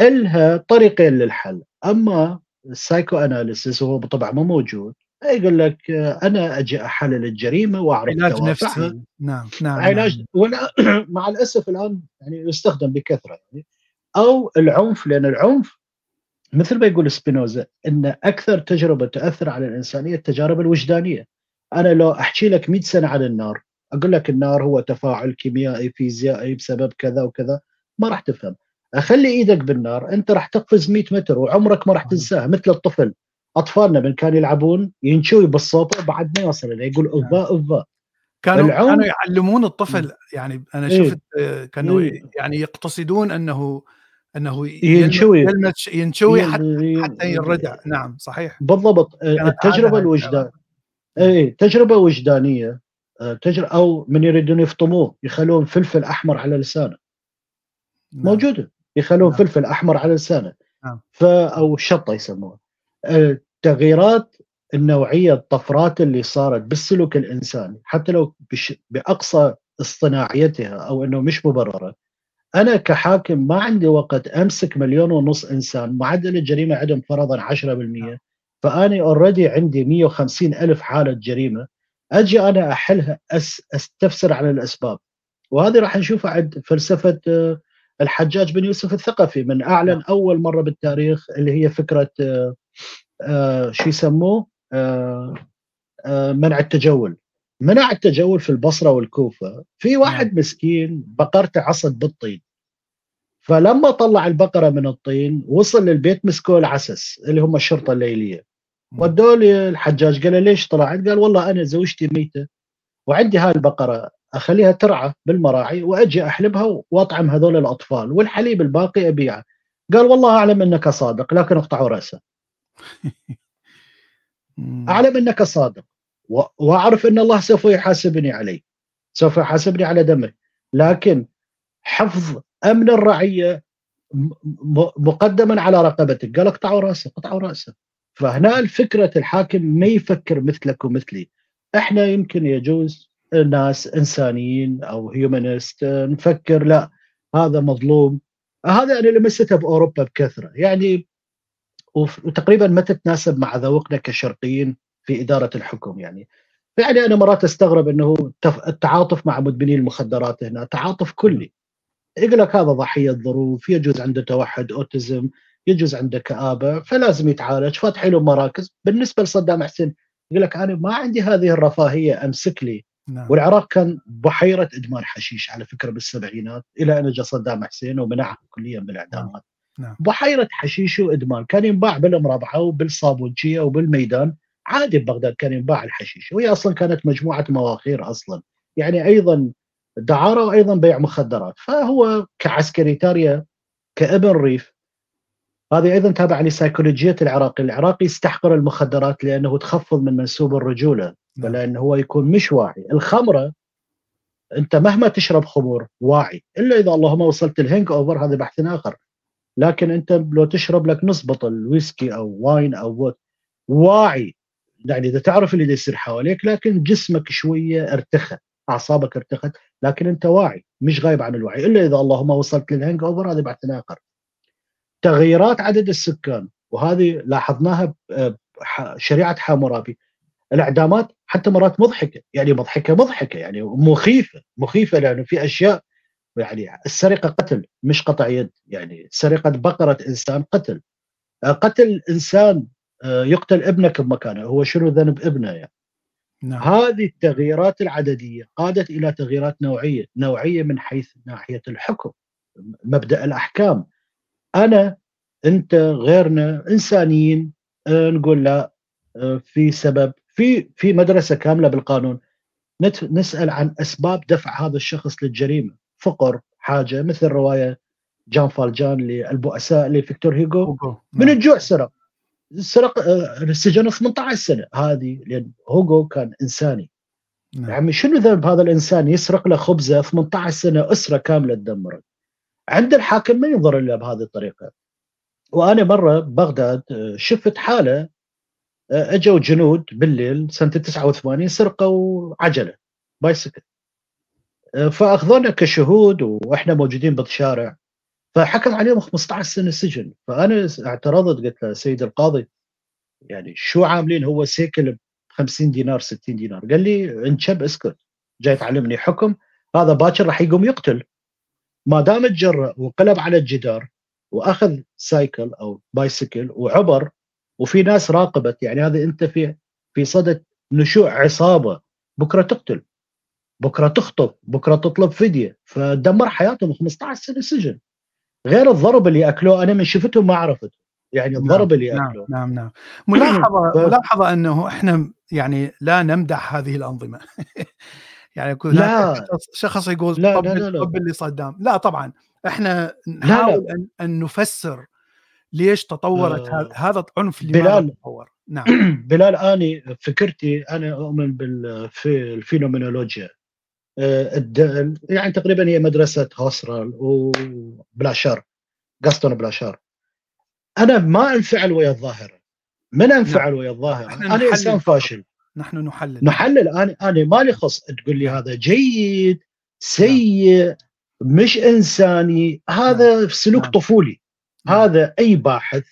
إلها طريقين للحل. أما ال psychoanalysis هو بالطبع ما موجود. يقول لك أنا أجي أحلل الجريمة واعرف علاج نفسي نعم نعم علاج نعم. ولا *clears throat* مع الأسف الآن يعني يستخدم بكثرة يعني. أو العنف لأن العنف مثل ما يقول سبينوزا إن أكثر تجربة تاثر على الإنسانية التجارب الوجدانية. أنا لو أحكي لك 100 سنة عن النار أقول لك النار هو تفاعل كيميائي فيزيائي بسبب كذا وكذا. ما راح تفهم. أخلي إيدك بالنار أنت راح تقفز 100 متر وعمرك ما راح تنساها مثل الطفل. أطفالنا من كانوا يلعبون ينشوي بالصوت بعد ما يوصل له يقول أوفا أوفا. كانوا كانوا يعلمون الطفل يعني أنا إيه. شفت إيه؟ كانوا إيه؟ يعني يقتصدون انه أنه ينشوي. ينشوي حتى, حتى ينردع نعم صحيح. بالضبط. التجربة الوجدان اي تجربة وجدانية. تجربه أو من يريدون يفطموه يخلون فلفل أحمر على لسانه نعم. موجودة يخلون نعم. فلفل أحمر على لسانه نعم. ف أو شطة يسموها التغييرات النوعية الطفرات اللي صارت بالسلوك الإنساني حتى لو بش بأقصى اصطناعيتها أو إنه مش مبررة أنا كحاكم ما عندي وقت أمسك مليون ونص إنسان معدل الجريمه عندهم فرضا 10% فاني اوريدي عندي 150 ألف حالة جريمة أجي أنا أحلها أس أستفسر على الأسباب. وهذه راح نشوفها عند فلسفة آه، الحجاج بن يوسف الثقفي من أعلن نعم. أول مرة بالتاريخ اللي هي فكرة آه، آه، شو يسموه؟ منع التجول. منع التجول في البصرة والكوفة. في واحد نعم. مسكين بقرته عصت بالطين. فلما طلع البقرة من الطين وصل للبيت مسكوه العسس اللي هم الشرطة الليلية. ودوا لي الحجاج قال ليش طلعت؟ قال والله أنا زوجتي ميتة وعندي هاي البقرة أخليها ترعى بالمراعي وأجي أحلبها وأطعم هذول الأطفال والحليب الباقي أبيعه. قال والله أعلم أنك صادق لكن اقطعوا رأسه. *laughs* أعلم أنك صادق وأعرف أن الله سوف يحاسبني عليه. سوف يحاسبني على دمه لكن حفظ أمن الرعية مقدما على رقبتك قال اقطعوا رأسه اقطعوا رأسه فهنا الفكرة الحاكم ما يفكر مثلك ومثلي. إحنا يمكن يجوز ناس إنسانيين أو هيومانيست نفكر لا هذا مظلوم. هذا أنا لمسته بأوروبا بكثرة. يعني وتقريبا ما تتناسب مع ذوقنا كشرقيين في إدارة الحكم يعني. يعني أنا مرات أستغرب إنه التعاطف مع مدمني المخدرات هنا تعاطف كلي. يقول لك هذا ضحية ظروف يجوز عنده توحد أوتيزم. يجوز عنده كآبة فلازم يتعالج. فاتحين له مراكز. بالنسبة لصدام حسين يقول لك أنا ما عندي هذه الرفاهية أمسك لي. نعم. والعراق كان بحيرة إدمان حشيش على فكرة بالسبعينات إلى أن جاء صدام حسين ومنعه كليا بالاعدامات نعم. نعم. بحيرة حشيش وإدمان. كان ينباع بالمرابعه وبالصابونجية وبالميدان. عادي ببغداد كان ينباع الحشيش. وهي أصلا كانت مجموعة مواخير أصلا. يعني أيضا دعارة وأيضا بيع مخدرات. فهو كعسكري تاريا كابن ريف هذه أيضا تابعة لسيكولوجية العراقي، العراقي يستحقر المخدرات لأنه تخفض من منسوب الرجولة نعم. ولأنه هو يكون مش واعي، الخمرة أنت مهما تشرب خمور واعي إلا إذا اللهم وصلت الهينج أوفر هذا بحث آخر. لكن أنت لو تشرب لك نص بطل ويسكي أو wine أو وات واعي. يعني إذا تعرف اللي يصير حواليك لكن جسمك شوية ارتخى أعصابك ارتخت لكن أنت واعي مش غايب عن الوعي. إلا إذا اللهم وصلت لل hangover هذا بحث آخر. تغييرات عدد السكان وهذه لاحظناها بشريعه حامورابي. الإعدامات حتى مرات مضحكة يعني مضحكة مضحكة يعني مخيفة مخيفة لأنه في أشياء يعني السرقة قتل مش قطع يد يعني سرقة بقرة إنسان قتل. قتل إنسان آه، يقتل ابنك بمكانه هو شنو ذنب ابنه يعني. نعم. هذه التغييرات العددية قادت إلى تغييرات نوعية نوعية من حيث ناحية الحكم مبدأ الأحكام. أنا أنت غيرنا إنسانيين آه، نقول لا آه، في سبب. في في مدرسة كاملة بالقانون. نسأل عن أسباب دفع هذا الشخص للجريمة. فقر حاجة مثل رواية جان فالجان للبؤساء لفيكتور هيجو من نعم. الجوع سرق. سرق آه، سجن 18 سنة. هذه لأن هوجو كان إنساني. نعم. يعني شنو ذنب هذا الإنسان؟ يسرق له خبزة 18 سنة أسرة كاملة تدمرت. عند الحاكم ما ينظر الا بهذه الطريقة. وأنا مرة ببغداد آه، شفت حالة آه، أجوا جنود بالليل سنة 89 سرقوا عجله بايسكل. آه، فأخذونا كشهود وإحنا موجودين بالشارع. فحكم عليهم 15 سنة سجن. فأنا اعترضت قلت له سيد القاضي يعني شو عاملين؟ هو سيكل ب 50 دينار 60 دينار. قال لي انشب اسكت جاي تعلمني حكم هذا باكر راح يقوم يقتل. ما دام تجرأ وقلب على الجدار وأخذ سايكل أو بايسكل وعبر وفي ناس راقبت يعني هذا أنت في في صدد نشوء عصابة بكرة تقتل بكرة تخطب بكرة تطلب فدية فدمر حياتهم 15 سنة سجن. غير الضرب اللي أكلوه أنا من شفتهم ما عرفت. يعني نعم، الضرب اللي نعم أكلوه. نعم نعم. ملاحظة *clears throat* ملاحظة أنه إحنا يعني لا نمدح هذه الأنظمة. *laughs* يعني يكون لا. شخص يقول لا طب لا لا, لا. طب اللي صدام. لا طبعا. إحنا نحاول لا. لا. أن, أن نفسر ليش تطورت آه. هذا العنف بلال. تطور؟ نعم. *clears throat* بلال اني فكرتي أنا أؤمن بال في الفينومينولوجيا. آه يعني تقريبا هي مدرسة هوسرل وباشلار جاستون باشلار. أنا ما أنفعل ويا الظاهرة. من أنفعل نعم. ويا الظاهرة؟ أنا إنسان فاشل. نحن نحلل نحلل أنا أنا مالي خص تقول لي هذا جيد سيء نعم. مش إنساني هذا نعم. سلوك نعم. طفولي نعم. هذا أي باحث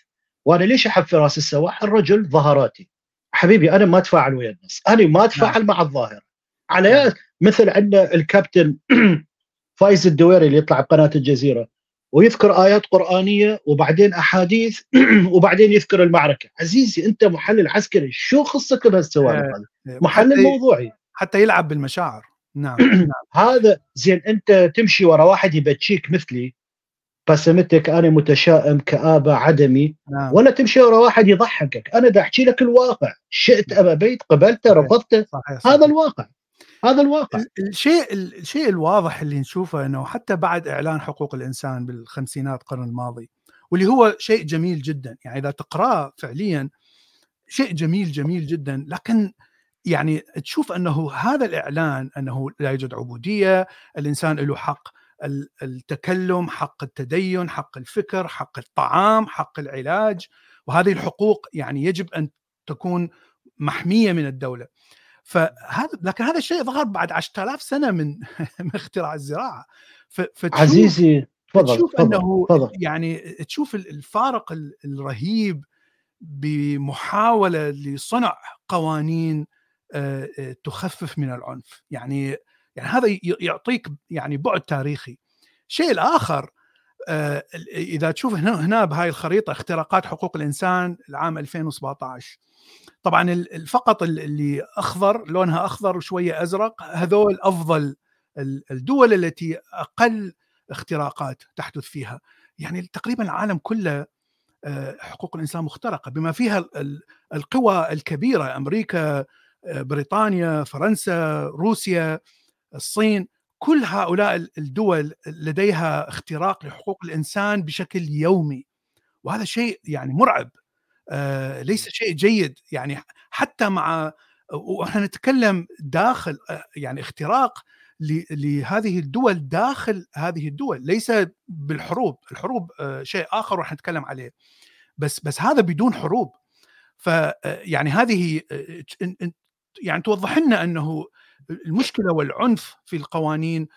وأنا ليش أحب فراس السواح الرجل ظهراتي حبيبي أنا ما أتفاعل ويا الناس أنا ما أتفاعل نعم. مع الظاهر على نعم. مثل عندنا الكابتن *clears throat* فايز الدويري اللي يطلع بقناة الجزيرة ويذكر آيات قرآنية وبعدين أحاديث *clears throat* وبعدين يذكر المعركة. عزيزي أنت محلل عسكري شو خصك بهالسوالف آه، هذه؟ محلل موضوعي. حتى يلعب بالمشاعر. نعم, *clears throat* نعم. هذا زين أنت تمشي ورا واحد يبتشيك مثلي بسمتك أنا متشائم كآبة عدمي نعم. ولا تمشي ورا واحد يضحكك. أنا دا أحكي لك الواقع. شئت أم أبيت قبلته رفضته هذا الواقع. هذا الواقع الشيء الشيء الواضح اللي نشوفه إنه حتى بعد إعلان حقوق الإنسان بالخمسينات القرن الماضي واللي هو شيء جميل جدا يعني إذا تقرأه فعليا شيء جميل جميل جدا لكن يعني تشوف إنه هذا الإعلان إنه لا يوجد عبودية، الإنسان له حق التكلم، حق التدين، حق الفكر، حق الطعام، حق العلاج، وهذه الحقوق يعني يجب أن تكون محمية من الدولة. فهذا لكن هذا الشيء ظهر بعد 10000 سنة من *laughs* من اختراع الزراعة. فتشوف عزيزي تفضل تشوف أنه تفضل. يعني تشوف الفارق الرهيب بمحاولة لصنع قوانين تخفف من العنف. يعني يعني هذا يعطيك يعني بعد تاريخي. الشيء الآخر إذا تشوف هنا هنا بهاي الخريطة اختراقات حقوق الإنسان العام 2017 طبعا فقط اللي أخضر لونها أخضر وشوية أزرق هذول أفضل الدول التي أقل اختراقات تحدث فيها. يعني تقريبا العالم كله آه، حقوق الإنسان مخترقة بما فيها القوى الكبيرة أمريكا آه، بريطانيا فرنسا روسيا الصين كل هؤلاء الدول لديها اختراق لحقوق الإنسان بشكل يومي. وهذا شيء يعني مرعب. آه، ليس شيء جيد. يعني حتى مع *laughs* وإحنا نتكلم داخل آه، يعني اختراق لهذه الدول داخل هذه الدول ليس بالحروب. الحروب آه، شيء آخر راح نتكلم عليه. بس بس هذا بدون حروب. ف يعني هذه يعني توضح لنا أنه المشكلة والعنف في القوانين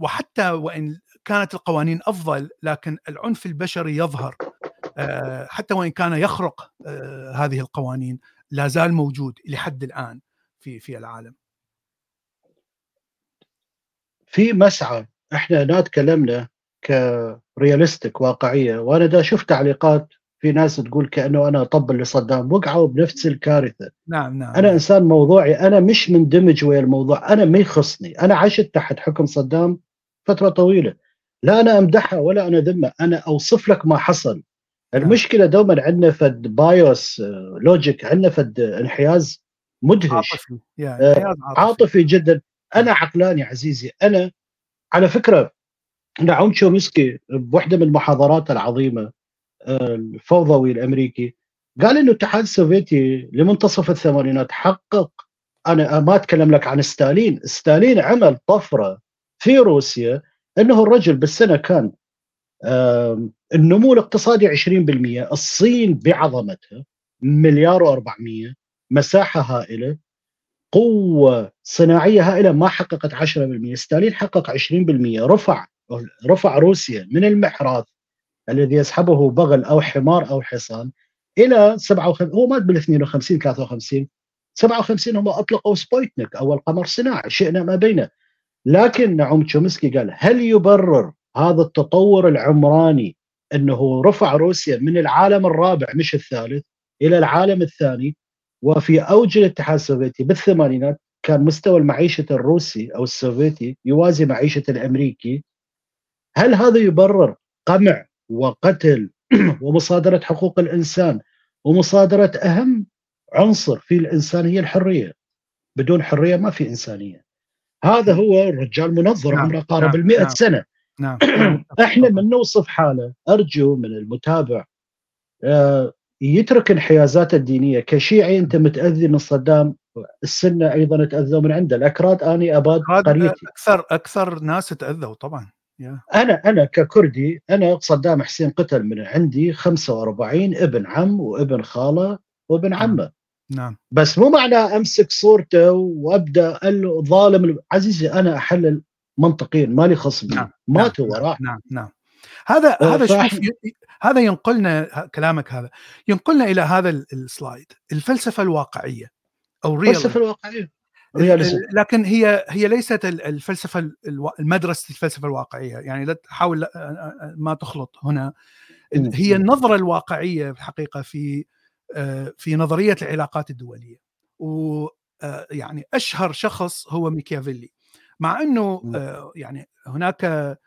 وحتى وإن كانت القوانين أفضل لكن العنف البشري يظهر. آه، حتى وإن كان يخرق آه، هذه القوانين لا زال موجود لحد الآن في في العالم. في مسعى إحنا هنا تكلمنا كرياليستيك واقعية وأنا دا شفت تعليقات في ناس تقول كأنه أنا أطبل لصدام وقعوا بنفس الكارثة نعم نعم أنا إنسان موضوعي أنا مش مندمج ويا الموضوع أنا ما يخصني أنا عشت تحت حكم صدام فترة طويلة لا أنا أمدحها ولا أنا ذمه أنا أوصف لك ما حصل نعم. المشكلة دوما عندنا فد بايوس logic عندنا فد انحياز مدهش. عاطفي. يعني آه عاطفي. جدا. أنا عقلاني عزيزي أنا على فكرة نعوم تشومسكي بوحدة من المحاضرات العظيمة الفوضوي الأمريكي. قال إنه الاتحاد السوفيتي لمنتصف الثمانينات حقق أنا ما أتكلم لك عن ستالين، ستالين عمل طفرة في روسيا إنه الرجل بالسنة كان النمو الاقتصادي 20% الصين بعظمتها مليار و400 مساحة هائلة قوة صناعية هائلة ما حققت 10% ستالين حقق 20% رفع رفع روسيا من المحراث الذي يسحبه بغل أو حمار أو حصان إلى 57 هو مات بال 52 53 57 هم أطلقوا سبويتنيك اول قمر صناعي شئنا ما بينه لكن نعوم تشومسكي قال هل يبرر هذا التطور العمراني إنه رفع روسيا من العالم الرابع مش الثالث إلى العالم الثاني وفي أوج الاتحاد السوفيتي بالثمانينات كان مستوى المعيشة الروسي أو السوفيتي يوازي معيشة الأمريكي هل هذا يبرر قمع وقتل *clears throat* ومصادرة حقوق الإنسان ومصادرة أهم عنصر في الإنسان هي الحرية بدون حرية ما في إنسانية هذا هو الرجال منظر نعم. عمره قارب نعم. ال نعم. سنة نعم. *clears throat* إحنا من نوصف حاله ارجو من المتابع آه، يترك انحيازاته الدينية. كشيعي انت متاذي من صدام السنة أيضا تأذوا من عنده. الأكراد آني أباد قريتي. أكثر أكثر ناس تأذوا طبعا أنا أنا ككردي أنا صدام حسين قتل من عندي 45 ابن عم وابن خالة وابن نعم. عمة. نعم. بس مو معنى أمسك صورته وأبدأ ظالم عزيزي أنا أحلل منطقيا مالي خصم نعم. ماتوا نعم. نعم نعم. هذا آه، هذا شوف هذا ينقلنا كلامك هذا ينقلنا إلى هذا السلايد الفلسفة الواقعية أو الفلسفه الواقعية. لكن هي هي ليست الفلسفة المدرسة الفلسفة الواقعية. يعني لا تحاول ما تخلط هنا. هي النظرة الواقعية في الحقيقة في في نظرية العلاقات الدولية. ويعني أشهر شخص هو ميكيافيلي. مع إنه يعني هناك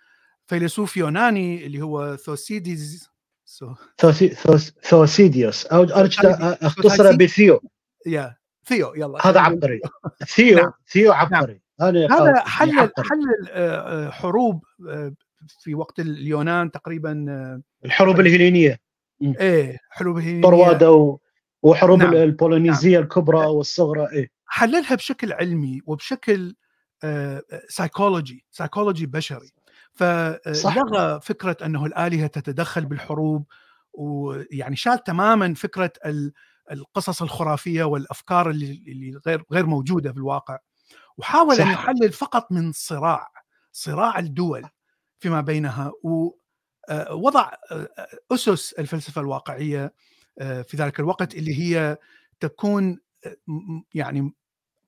فيلسوف يوناني اللي هو ثوسيديز ثوسيديوس أو أختصر بثيو. يا ثيو يلا. هذا *laughs* عبقري. ثيو نعم. ثيو عبقري. نعم. هذا حلل حلل آه، حروب آه، في وقت اليونان تقريبا آه، الحروب الهيلينية. إيه حروب الهيلينية. برواده وحروب نعم. البيلوبونيزية نعم. الكبرى والصغرى إيه. حللها بشكل علمي وبشكل سايكولوجي سايكولوجي بشري. فلغى فكرة أنه الآلهة تتدخل بالحروب ويعني شال تماما فكرة القصص الخرافية والأفكار اللي, اللي غير غير موجودة في الواقع. وحاول صح. ان يحلل فقط من صراع صراع الدول فيما بينها. ووضع آه، آه، أسس الفلسفة الواقعية آه، في ذلك الوقت اللي هي تكون يعني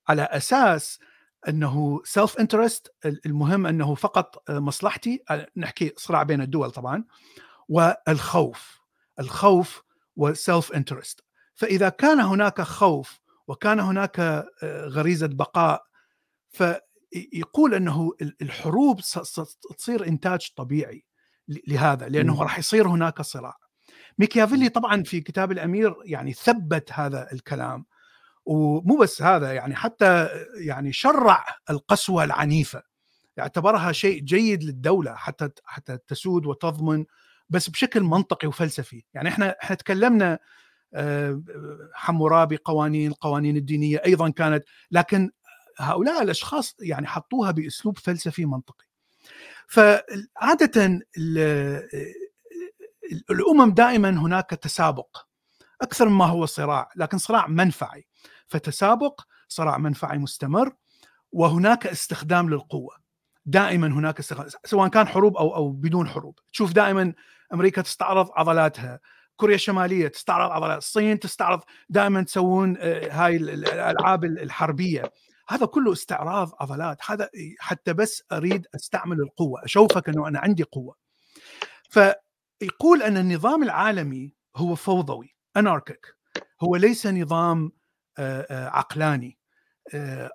على أساس أنه self interest المهم أنه فقط مصلحتي نحكي صراع بين الدول طبعا والخوف الخوف وال self interest فإذا كان هناك خوف وكان هناك آه، غريزة بقاء فيقول أنه الحروب ستصير إنتاج طبيعي لهذا لأنه راح يصير هناك صراع. ميكيافيلي طبعا في كتاب الأمير يعني ثبت هذا الكلام. ومو بس هذا يعني حتى يعني شرع القسوة العنيفة. اعتبرها شيء جيد للدولة حتى حتى تسود وتضمن بس بشكل منطقي وفلسفي. يعني إحنا إحنا تكلمنا آه، حمورابي قوانين القوانين الدينية أيضا كانت لكن هؤلاء الأشخاص يعني حطوها بأسلوب فلسفي منطقي. فعادة الأمم دائما هناك تسابق أكثر مما هو صراع لكن صراع منفعي. فتسابق صراع منفعي مستمر وهناك استخدام للقوة. دائما هناك استخدام سواء كان حروب أو أو بدون حروب. تشوف دائما أمريكا تستعرض عضلاتها كوريا الشمالية تستعرض عضلات الصين تستعرض دائما تسوون آه، هاي الألعاب الحربية. هذا كله استعراض عضلات. هذا حتى بس أريد أستعمل القوة أشوفك أنه أنا عندي قوة. فيقول أن النظام العالمي هو فوضوي اناركيك هو ليس نظام عقلاني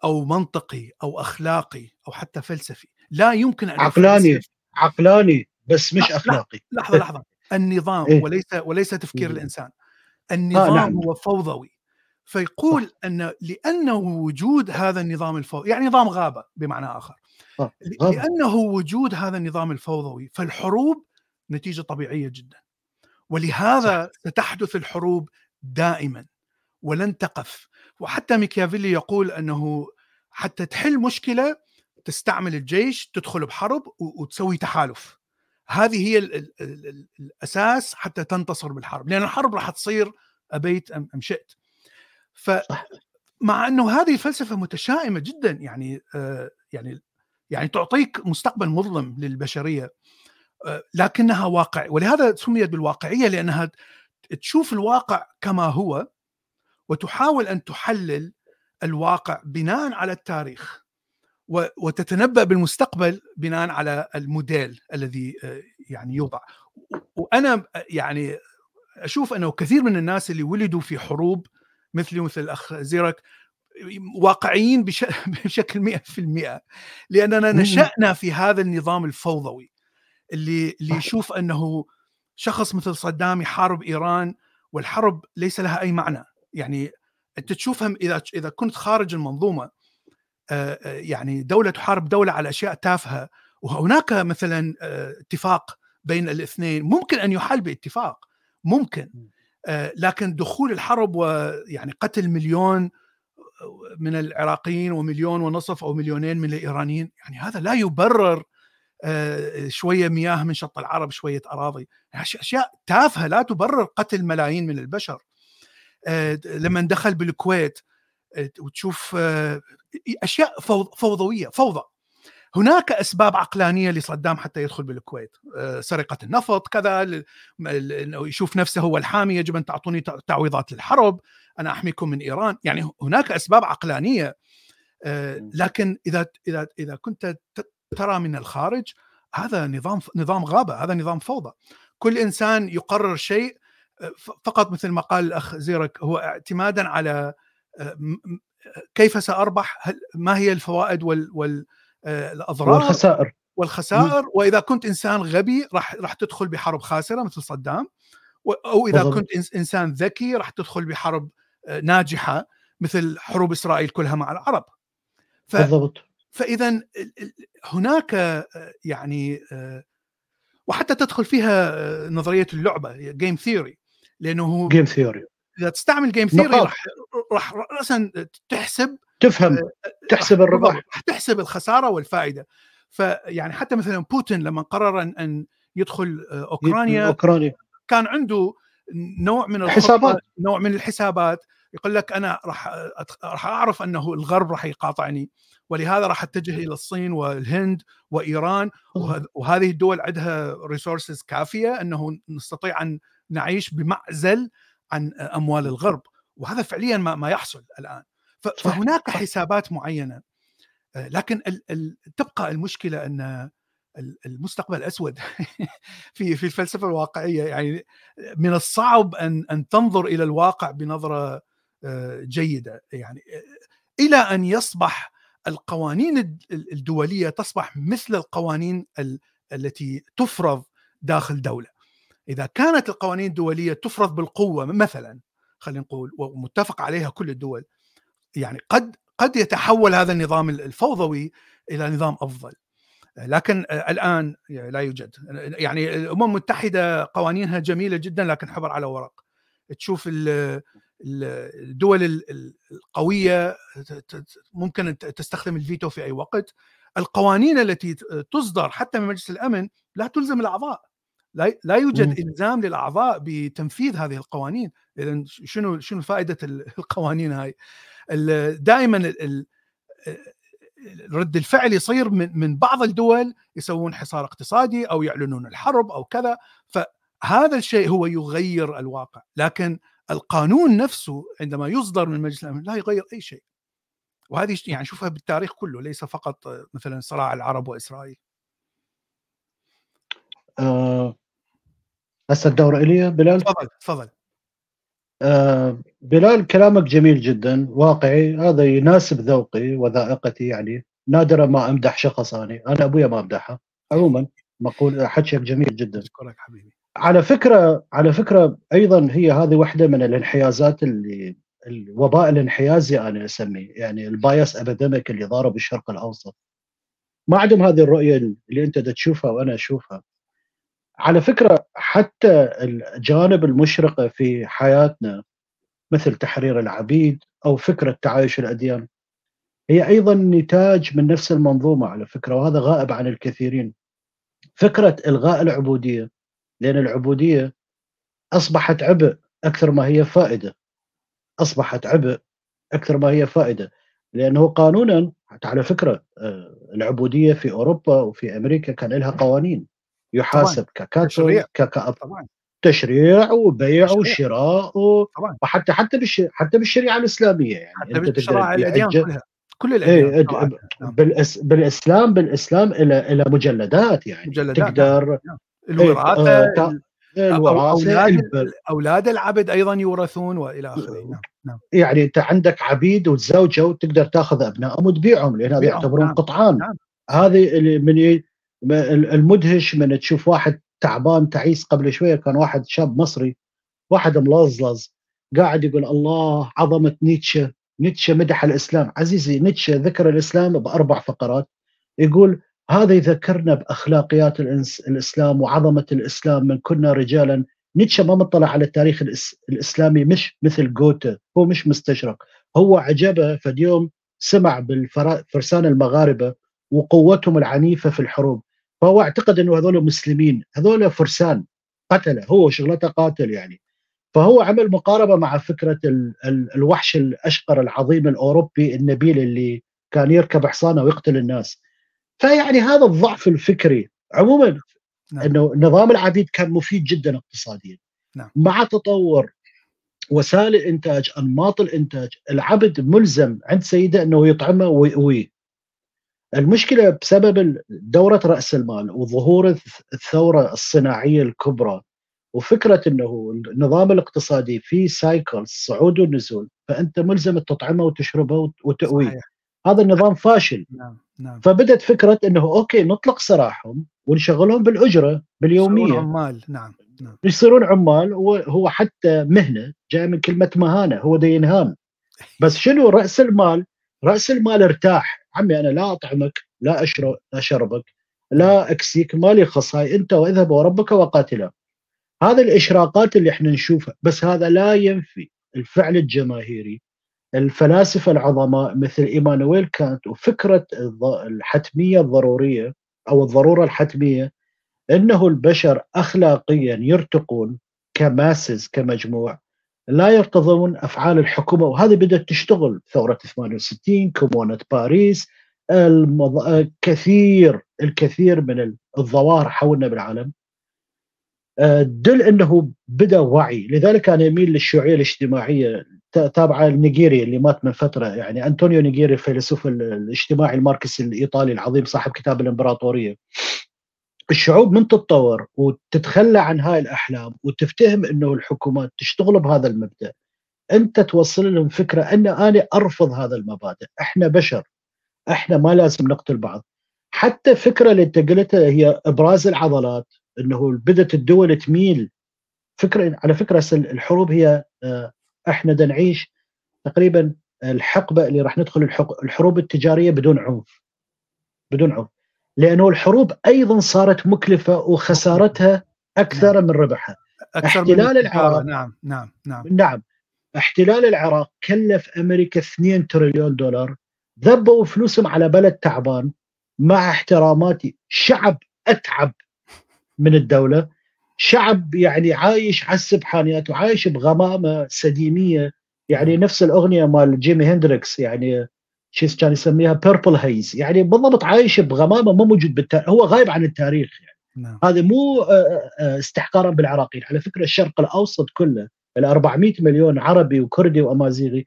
أو منطقي أو أخلاقي أو حتى فلسفي لا يمكن أن عقلاني عقلاني بس مش أخلاقي لحظة لحظة *laughs* النظام إيه؟ وليس وليس تفكير إيه؟ الإنسان النظام آه نعم. هو فوضوي فيقول صح. أن لأنه وجود هذا النظام الفوضوي يعني نظام غابة بمعنى آخر آه. لأنه وجود هذا النظام الفوضوي فالحروب نتيجة طبيعية جدا ولهذا صح. ستحدث الحروب دائما ولن تقف وحتى ميكيافيلي يقول أنه حتى تحل مشكلة تستعمل الجيش تدخل بحرب وتسوي تحالف. هذه هي ال ال ال الأساس حتى تنتصر بالحرب لأن الحرب راح تصير أبيت أم شئت ف مع أنه هذه الفلسفه متشائمة جدا يعني آه يعني يعني تعطيك مستقبل مظلم للبشرية آه لكنها واقع. ولهذا سميت بالواقعية لأنها تشوف الواقع كما هو وتحاول أن تحلل الواقع بناء على التاريخ وتتنبأ بالمستقبل بناء على الموديل الذي آه، يعني يوضع. وأنا يعني أشوف أنه كثير من الناس اللي ولدوا في حروب مثلي مثل الأخ زيرك واقعيين *laughs* بشكل 100% لأننا نشأنا في هذا النظام الفوضوي اللي اللي يشوف أنه شخص مثل صدام يحارب إيران والحرب ليس لها أي معنى. يعني أنت تشوفها إذا إذا كنت خارج المنظومة يعني دولة تحارب دولة على أشياء تافهة وهناك مثلا اتفاق بين الاثنين ممكن أن يحل باتفاق ممكن لكن دخول الحرب ويعني قتل مليون من العراقيين ومليون ونصف أو مليونين من الإيرانيين يعني هذا لا يبرر شوية مياه من شط العرب شوية أراضي أشياء تافهة لا تبرر قتل ملايين من البشر. لما دخل بالكويت وتشوف أشياء فوضوية فوضى. هناك أسباب عقلانية لصدام حتى يدخل بالكويت. سرقة النفط كذا إنه يشوف نفسه هو الحامي يجب أن تعطوني تعويضات للحرب أنا أحميكم من إيران. يعني هناك أسباب عقلانية لكن إذا إذا إذا كنت ترى من الخارج هذا نظام نظام غابة هذا نظام فوضى. كل إنسان يقرر شيء فقط مثل ما قال الأخ زيرك هو اعتمادا على كيف سأربح؟ ما هي الفوائد وال, وال الأضرار؟ والخسائر. والخسائر وإذا كنت إنسان غبي راح راح تدخل بحرب خاسرة مثل صدام أو إذا بالضبط. كنت إنسان ذكي راح تدخل بحرب ناجحة مثل حروب إسرائيل كلها مع العرب. ف... بالضبط. فاذا هناك يعني وحتى تدخل فيها نظرية اللعبة game theory لأنه game theory إذا تستعمل game theory راح راح راسا تحسب تفهم تحسب الربح. راح تحسب الخسارة والفائدة. فيعني حتى مثلا بوتين لما قرر ان يدخل أوكرانيا أوكرانيا. كان عنده نوع من الحسابات نوع من الحسابات. يقول لك أنا راح راح أعرف أنه الغرب راح يقاطعني ولهذا راح أتجه إلى الصين والهند وإيران. وهذه الدول عندها ريسورسز كافية أنه نستطيع أن نعيش بمعزل عن أموال الغرب وهذا فعليا ما, ما يحصل الآن. فهناك حسابات معينة. لكن ال ال تبقى المشكلة أن المستقبل اسود *laughs* في في الفلسفة الواقعية يعني من الصعب أن أن تنظر إلى الواقع بنظرة جيدة. يعني إلى أن يصبح القوانين الدولية تصبح مثل القوانين التي تفرض داخل دولة. إذا كانت القوانين الدولية تفرض بالقوة مثلا خلينا نقول ومتفق عليها كل الدول يعني قد قد يتحول هذا النظام الفوضوي إلى نظام أفضل. لكن الآن لا يوجد. يعني الأمم المتحدة قوانينها جميلة جدا لكن حبر على ورق. تشوف الدول القوية ممكن تستخدم الفيتو في أي وقت. القوانين التي تصدر حتى من مجلس الأمن لا تلزم الأعضاء. لا لا يوجد إلزام للأعضاء بتنفيذ هذه القوانين. اذا شنو شنو فائده *laughs* القوانين هاي؟ دائما رد الفعل يصير من من بعض الدول يسوون حصار اقتصادي أو يعلنون الحرب أو كذا. فهذا الشيء هو يغير الواقع. لكن القانون نفسه عندما يصدر من مجلس الأمن لا يغير أي شيء. وهذه يعني شوفها بالتاريخ كله ليس فقط مثلا صراع العرب وإسرائيل. آه هسه الدور إلي بلال؟ تفضل تفضل. آه بلال كلامك جميل جدا واقعي. هذا يناسب ذوقي وذائقتي يعني نادرا ما أمدح شخص أنا أنا أبويا ما أمدحه. عموما مقول حكيك جميل جدا. أشكرك حبيبي. على فكرة على فكرة أيضا هي هذه واحدة من الانحيازات اللي الوباء الانحيازي أنا أسميه يعني البايس أبيديميك اللي ضارب الشرق الأوسط. ما عندهم هذه الرؤية اللي أنت تشوفها وأنا أشوفها. على فكرة حتى الجانب المشرقه في حياتنا مثل تحرير العبيد أو فكرة تعايش الأديان هي أيضا نتاج من نفس المنظومة على فكرة وهذا غائب عن الكثيرين. فكرة إلغاء العبودية لأن العبودية أصبحت عبء أكثر ما هي فائدة. أصبحت عبء أكثر ما هي فائدة لأنه قانونا على فكرة آه، العبودية في أوروبا وفي أمريكا كان لها قوانين. يحاسب ككأب. تشريع وبيع تشريع. وشراء و... وحتى حتى بالش... حتى بالشريعة الإسلامية يعني. حتى أنت بالشرائع الاديان كلها. كل الاديان إيه نعم. بالإس... بالإسلام بالإسلام إلى إلى مجلدات يعني. مجلدات تقدر نعم. الوراثه إيه آه الوراثة أولاد أولاد العبد أيضا يورثون وإلى آخره. نعم نعم. يعني أنت عندك عبيد وتزوجوا وتقدر تأخذ أبنائهم وتبيعهم لأن هذا يعتبرون نعم. قطعان. نعم. هذه اللي من المدهش من تشوف واحد تعبان تعيس قبل شوية كان واحد شاب مصري واحد ملظلظ قاعد يقول الله عظمة نيتشه نيتشه مدح الإسلام. عزيزي نيتشه ذكر الإسلام بأربع فقرات. يقول هذا يذكرنا بأخلاقيات الإسلام وعظمة الإسلام من كنا رجالا. نيتشه ما مطلع على التاريخ الإسلامي مش مثل جوته هو مش مستشرق. هو عجبه فاليوم سمع بالفرسان المغاربة وقوتهم العنيفة في الحروب. فهو اعتقد انه هذول مسلمين هذول فرسان قتله هو شغلته قاتل يعني فهو عمل مقاربة مع فكرة ال ال الوحش الأشقر العظيم الأوروبي النبيل اللي كان يركب حصانة ويقتل الناس فيعني هذا الضعف الفكري عموما نعم. إنه نظام العبيد كان مفيد جدا اقتصاديا نعم. مع تطور وسائل الإنتاج أنماط الإنتاج العبد ملزم عند سيده إنه يطعمه ويؤويه المشكلة بسبب دورة رأس المال وظهور الث- الثورة الصناعية الكبرى وفكرة إنه النظام الاقتصادي فيه سايكل صعود ونزول فأنت ملزم تطعمه وتشربه وت- وتؤويه صحيح. هذا النظام فاشل. نعم نعم. فبدت فكرة إنه أوكي نطلق سراحهم ونشغلهم بالأجرة يصيرون باليوميه عمال. نعم نعم. يصيرون عمال وهو حتى مهنة جاي من كلمة مهانة هو دا ينهان *laughs* بس شنو؟ رأس المال رأس المال ارتاح. عمي أنا لا أطعمك لا اشرب أشربك لا أكسيك مالي خص هاي أنت واذهب وربك وقاتلا. هذه الإشراقات اللي إحنا نشوفها بس هذا لا ينفي الفعل الجماهيري الفلاسفة العظماء مثل إيمانويل كانت وفكرة الحتمية الضرورية أو الضرورة الحتمية إنه البشر اخلاقيا يرتقون كماسز كمجموع. لا يرتضون أفعال الحكومة وهذه بدأت تشتغل. ثورة 68 كومونة باريس المض... كثير الكثير من الظواهر حولنا بالعالم. آه، تدل إنه بدأ وعي. لذلك أنا اميل للشيوعية الاجتماعية تابعة النيجري اللي مات من فترة. يعني أنطونيو نيجري الفيلسوف ال- الاجتماعي الماركسي الإيطالي العظيم صاحب كتاب الإمبراطورية. الشعوب من تتطور وتتخلى عن هاي الأحلام وتفتهم إنه الحكومات تشتغل بهذا المبدأ. أنت توصل لهم فكرة أن أنا أرفض هذا المبادئ. إحنا بشر. إحنا ما لازم نقتل بعض. حتى فكرة اللي أنت قلتها هي إبراز العضلات إنه بدأت الدول تميل. فكرة على فكرة الحروب هي آه، إحنا نعيش تقريبا الحقبة اللي راح ندخل الحروب التجارية بدون عنف. بدون عنف. لأنه الحروب أيضا صارت مكلفة وخسارتها أكثر من ربحها. أكثر احتلال من. العراق. نعم نعم نعم. نعم. احتلال العراق كلف أمريكا 2 تريليون دولار ذبوا فلوسهم على بلد تعبان مع احتراماتي شعب أتعب من الدولة. شعب يعني عايش على السبحانيات وعايش بغمامة سديمية. يعني نفس الأغنية مال جيمي هندريكس يعني شو كان يسميها Purple Haze يعني بالضبط عايش بغمامة مو موجود بالتاريخ هو غايب عن التاريخ يعني. نعم. هذا مو آه، آه، استحقارا بالعراقيين. على فكرة الشرق الأوسط كله ال 400 مليون عربي وكردي وأمازيغي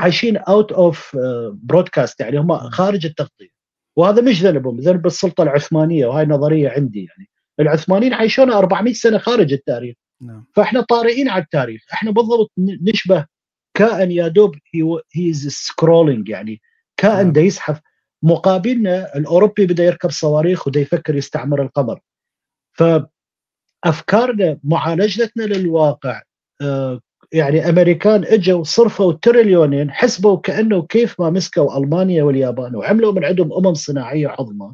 عايشين out of broadcast يعني هم خارج التغطية. وهذا مش ذنبهم ذنب السلطة العثمانية وهاي نظرية عندي يعني. العثمانيين عايشون 400 سنة خارج التاريخ. نعم. فإحنا طارئين على التاريخ. إحنا بالضبط نشبه كائن يا دوب he is scrolling يعني. كائن نعم. دا يزحف مقابلنا الأوروبي بدأ يركب صواريخ ودا يفكر يستعمر القمر. فأفكارنا معالجتنا للواقع آه، يعني أمريكان إجوا صرفوا تريليونين حسبوا كأنه كيف ما مسكوا ألمانيا واليابان وعملوا من عندهم أمم صناعية عظمى.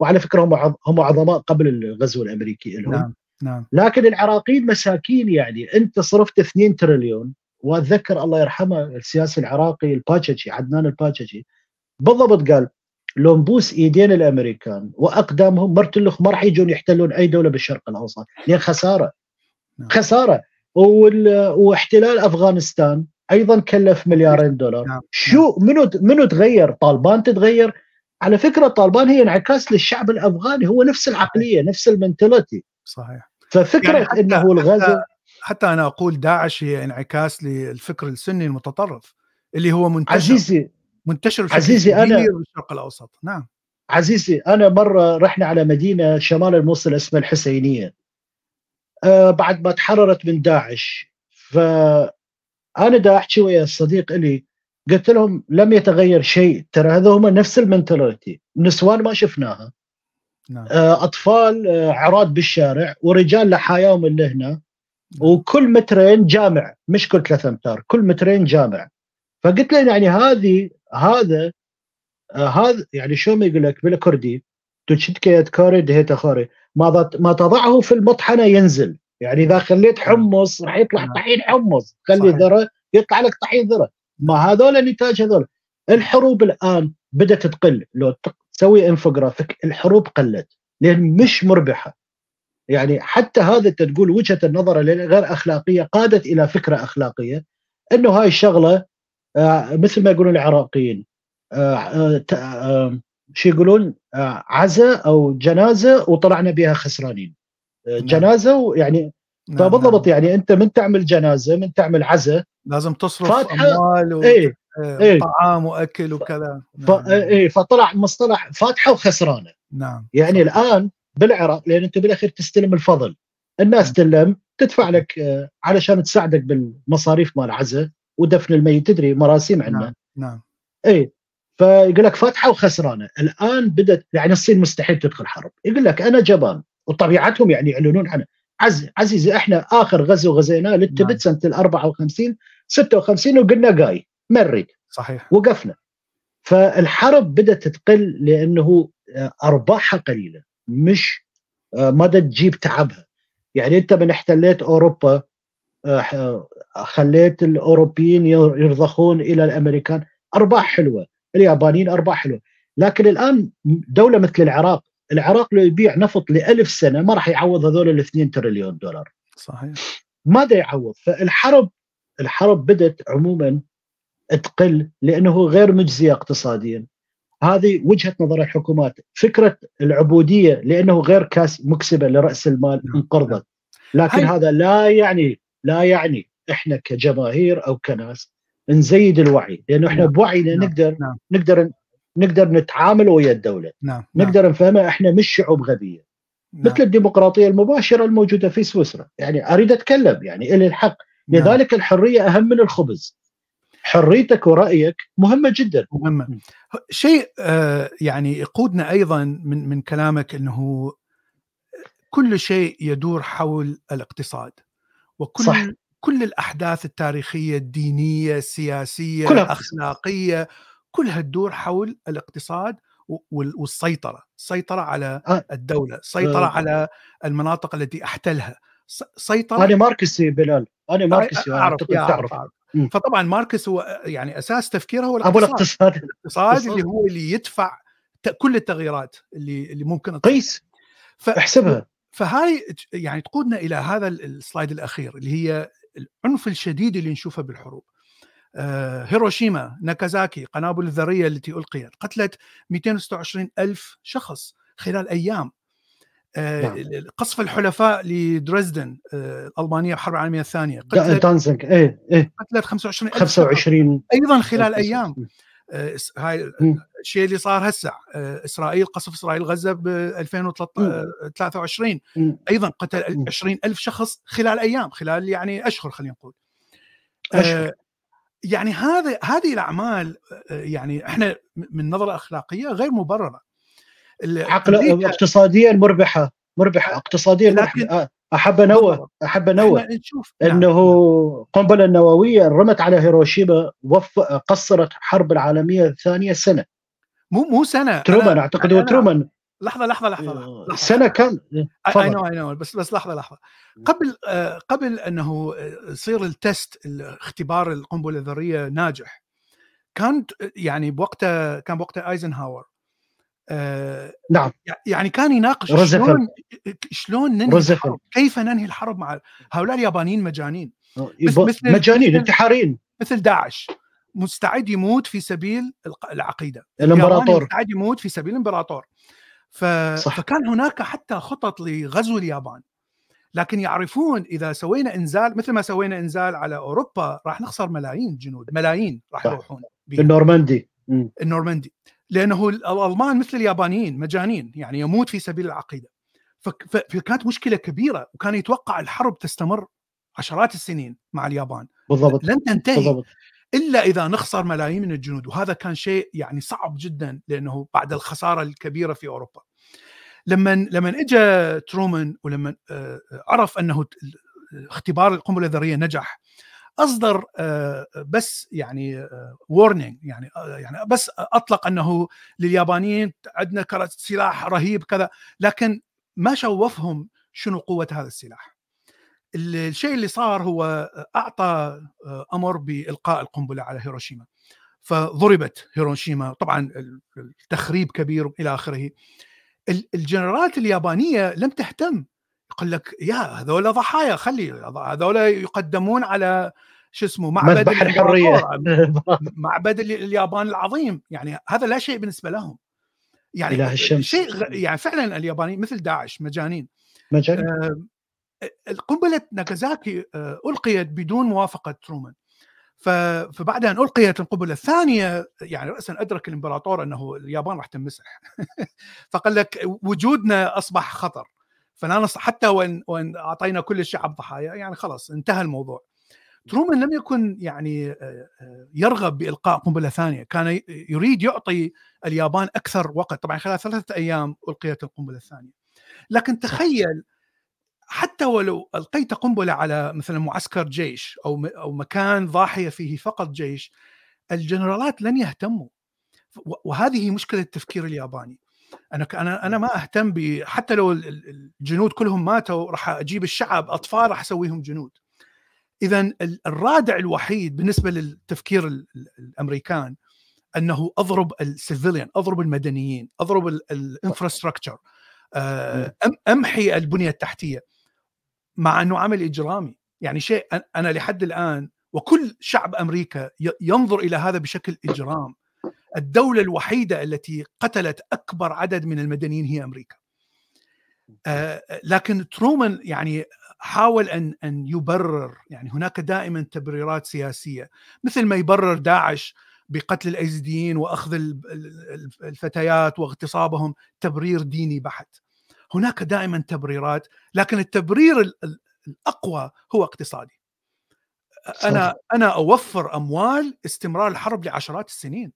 وعلى فكرة هم هم عظماء قبل الغزو الأمريكي لهم. نعم نعم. لكن العراقيين مساكين يعني. أنت صرفت 2 تريليون وأتذكر الله يرحمه السياسي العراقي الباججي عدنان الباججي بالضبط قال لو نبوس إيدين الأمريكان وأقدامهم مرتلخ ما راح يجون يحتلون أي دولة بالشرق الأوسط. لأن خسارة. نعم. خسارة. وال... واحتلال أفغانستان أيضا كلف مليارين دولار. نعم. شو؟ منو منو تغير؟ طالبان تتغير؟ على فكرة طالبان هي انعكاس للشعب الأفغاني. هو نفس العقلية نفس المنتاليتي. صحيح. ففكرة يعني حتى- إنه الغزو حتى, حتى أنا أقول داعش هي انعكاس للفكر السني المتطرف اللي هو منتشر. عزيزي منتشر بشكل عزيزي كبير بالشرق الأوسط. نعم. عزيزي أنا مرة رحنا على مدينة شمال الموصل اسمها الحسينية. آه بعد ما تحررت من داعش. فانا دا أحكي ويا الصديق إلي قلت لهم لم يتغير شيء. ترى هذا هم نفس المنتاليتي نسوان ما شفناها. نعم. آه، أطفال آه، عراض بالشارع ورجال لحاياهم اللي هنا. نعم. وكل مترين جامع مش كل ثلاثة أمتار كل مترين جامع. فقلت له يعني هذه هذا آه هذا يعني شو ما يقول لك بالكردي تشتكي كاري دهيت خاري. ما ما تضعه في المطحنة ينزل. يعني إذا خليت نعم. حمص راح يطلع نعم. طحين حمص. خلي ذرة يطلع لك طحين ذرة. ما هذول نتاج هذول. الحروب الآن بدأت تقل. لو تسوي إنفوجرافيك الحروب قلت. لأن مش مربحة. يعني حتى هذا تقول وجهة النظر غير أخلاقية قادت إلى فكرة أخلاقية. إنه هاي الشغلة مثل ما يقولون العراقيين. آه آه آه شو يقولون؟ آه عزاء أو جنازة وطلعنا بها خسرانين. آه نعم. جنازة يعني نعم فبالضبط نعم. يعني أنت من تعمل جنازة من تعمل عزاء لازم تصرف أموال و... إيه إيه. طعام وأكل وكذا. ف... نعم. إيه فطلع مصطلح فاتحة وخسرانة. نعم يعني صح. الآن بالعراق لأن أنت بالأخير تستلم الفضل. الناس تلم تدفع لك آه، علشان تساعدك بالمصاريف مال العزاء ودفن الميت تدري مراسيم عندنا. نعم. نعم اي فيقول لك فاتحة وخسرانة. الآن بدأت يعني الصين مستحيل تدخل حرب. يقول لك أنا جبان. وطبيعتهم يعني يعلنون عنه عز عزيزي إحنا آخر غزو غزيناه للتبت نعم. سنة ال 54 56 وقلنا جاي ما نريد صحيح. وقفنا. فالحرب بدأت تقل لأنه آه، أرباحها قليلة. مش آه، ما تجيب تعبها. يعني أنت من احتليت أوروبا خليت الأوروبيين يرضخون إلى الأمريكان. أرباح حلوة. اليابانيين أرباح حلوة. لكن الآن دولة مثل العراق العراق لو يبيع نفط لألف سنة ما راح يعوض هذول ال 2 تريليون دولار. صحيح. ماذا يعوض؟ فالحرب الحرب بدت عموما تقل لأنه غير مجزية اقتصاديا. هذه وجهة نظر الحكومات. فكرة العبودية لأنه غير كاس مكسبة لرأس المال نعم. انقرضت لكن هاي. هذا لا يعني لا يعني إحنا كجماهير أو كناس نزيد الوعي لأنه إحنا نعم. بوعينا نعم. نقدر نعم. نقدر نقدر نتعامل ويا الدولة نعم. نقدر نفهمها إحنا مش شعوب غبية نعم. مثل الديمقراطية المباشرة الموجودة في سويسرا يعني أريد أتكلم يعني الي الحق نعم. لذلك الحرية أهم من الخبز حريتك ورأيك مهمة جدا مهمة شيء آه يعني يقودنا أيضا من من كلامك إنه كل شيء يدور حول الاقتصاد وكل صح. كل الأحداث التاريخية الدينية السياسية كلها الأخلاقية كلها تدور حول الاقتصاد والسيطرة، السيطره على آه. الدولة، السيطره آه. على المناطق التي أحتلها، سيطرة أنا ماركسي بلال أنا ماركسي أعرف تعرف فطبعا ماركس هو يعني أساس تفكيره هو الاقتصاد. الاقتصاد. الاقتصاد اللي هو اللي يدفع كل التغييرات اللي اللي ممكن قيس ف... فهاي يعني تقودنا إلى هذا السلايد الأخير اللي هي العنف الشديد اللي نشوفه بالحروب. آه هيروشيما ناكازاكي قنابل الذرية التي ألقيت قتلت 226 ألف شخص خلال أيام. آه نعم. قصف الحلفاء لدريسدن آه الالمانيه بحرب العالمية الثانية قتلت دانزنج إيه إيه. قتلت 25 25 أيضا خلال أيام. آه هاي الشيء اللي صار هسه آه إسرائيل قصف إسرائيل غزة ب 2023 أيضا قتل 20 ألف شخص خلال أيام خلال يعني أشهر خلينا نقول. آه يعني هذا هذه الأعمال آه، يعني إحنا من نظرة أخلاقية غير مبررة. عقل اقتصاديا مربحة مربحة اقتصاديا مربحة أحب انوه أحب انوه إنه نعم. قنبلة نووية رمت على هيروشيما وف... قصرت الحرب العالمية الثانية سنة. مو مو سنة. ترومان أعتقد هو ترومان. لحظة لحظة لحظة, لحظة. سنة كان اي نو اي نو بس بس لحظة لحظة. قبل آه قبل أنه يصير ال test الاختبار القنبلة الذرية ناجح كان يعني بوقته كان بوقته ايزنهاور آه نعم يعني كان يناقش شلون شلون ننهي الحرب كيف ننهي الحرب مع هؤلاء اليابانيين مجانين. مثل مجانين انتحاريين مثل داعش مستعد يموت في سبيل العقيدة. الإمبراطور. مستعد يموت في سبيل الإمبراطور. ف... صح. فكان هناك حتى خطط لغزو اليابان. لكن يعرفون إذا سوينا إنزال مثل ما سوينا إنزال على أوروبا راح نخسر ملايين جنود ملايين راح يروحون النورماندي. النورماندي. لأنه الألمان مثل اليابانيين مجانين يعني يموت في سبيل العقيدة. فكانت مشكلة كبيرة وكان يتوقع الحرب تستمر عشرات السنين مع اليابان. بالضبط لن تنتهي بالضبط. إلا إذا نخسر ملايين من الجنود وهذا كان شيء يعني صعب جدا لأنه بعد الخسارة الكبيرة في أوروبا. لما لما اجى ترومان ولما آه، عرف أنه اختبار القنبلة الذرية نجح. أصدر آه، بس يعني warning يعني يعني بس أطلق أنه لليابانيين عندنا سلاح رهيب كذا لكن ما شوفهم شنو قوة هذا السلاح. الشيء اللي صار هو أعطى أمر بإلقاء القنبلة على هيروشيما. فضربت هيروشيما طبعا التخريب كبير إلى آخره. الجنرالات اليابانية لم تهتم يقول لك يا هذول ضحايا خلي هذول يقدمون على شو اسمه معبد الحريه *laughs* معبد اليابان العظيم. يعني هذا لا شيء بالنسبة لهم. يعني إله الشمس. شيء يعني فعلا اليابانيين مثل داعش مجانين. مجانين. آه قنبلة ناكازاكي آه ألقيت بدون موافقة ترومان. فبعد أن ألقيت القنبلة الثانية يعني راسا أدرك الإمبراطور أنه اليابان راح تنمسح *laughs* فقال لك وجودنا أصبح خطر. نص حتى وان وإن أعطينا كل الشعب ضحايا يعني خلاص انتهى الموضوع ترومان لم يكن يعني يرغب بإلقاء قنبلة ثانية، كان يريد يعطي اليابان أكثر وقت، طبعا خلال ثلاثة أيام ألقيت القنبلة الثانية. لكن تخيل حتى ولو ألقيت قنبلة على مثلا معسكر جيش أو أو مكان ضاحية فيه فقط جيش، الجنرالات لن يهتموا. وهذه مشكلة التفكير الياباني. أنا أنا أنا ما أهتم ب حتى لو الجنود كلهم ماتوا راح أجيب الشعب أطفال راح أسويهم جنود. اذا الرادع الوحيد بالنسبة للتفكير الأمريكان أنه أضرب ال civilian أضرب المدنيين أضرب ال infrastructure آه، أمحي البنية التحتية مع أنه عمل إجرامي. يعني شيء أنا لحد الآن وكل شعب أمريكا ينظر إلى هذا بشكل إجرام. الدولة الوحيدة التي قتلت أكبر عدد من المدنيين هي أمريكا. آه، لكن ترومان يعني حاول أن أن يبرر يعني هناك دائما تبريرات سياسية مثل ما يبرر داعش بقتل الأيزيديين وأخذ الفتيات واغتصابهم تبرير ديني بحت. هناك دائما تبريرات لكن التبرير الأقوى هو اقتصادي. أنا أنا أوفر أموال استمرار الحرب لعشرات السنين.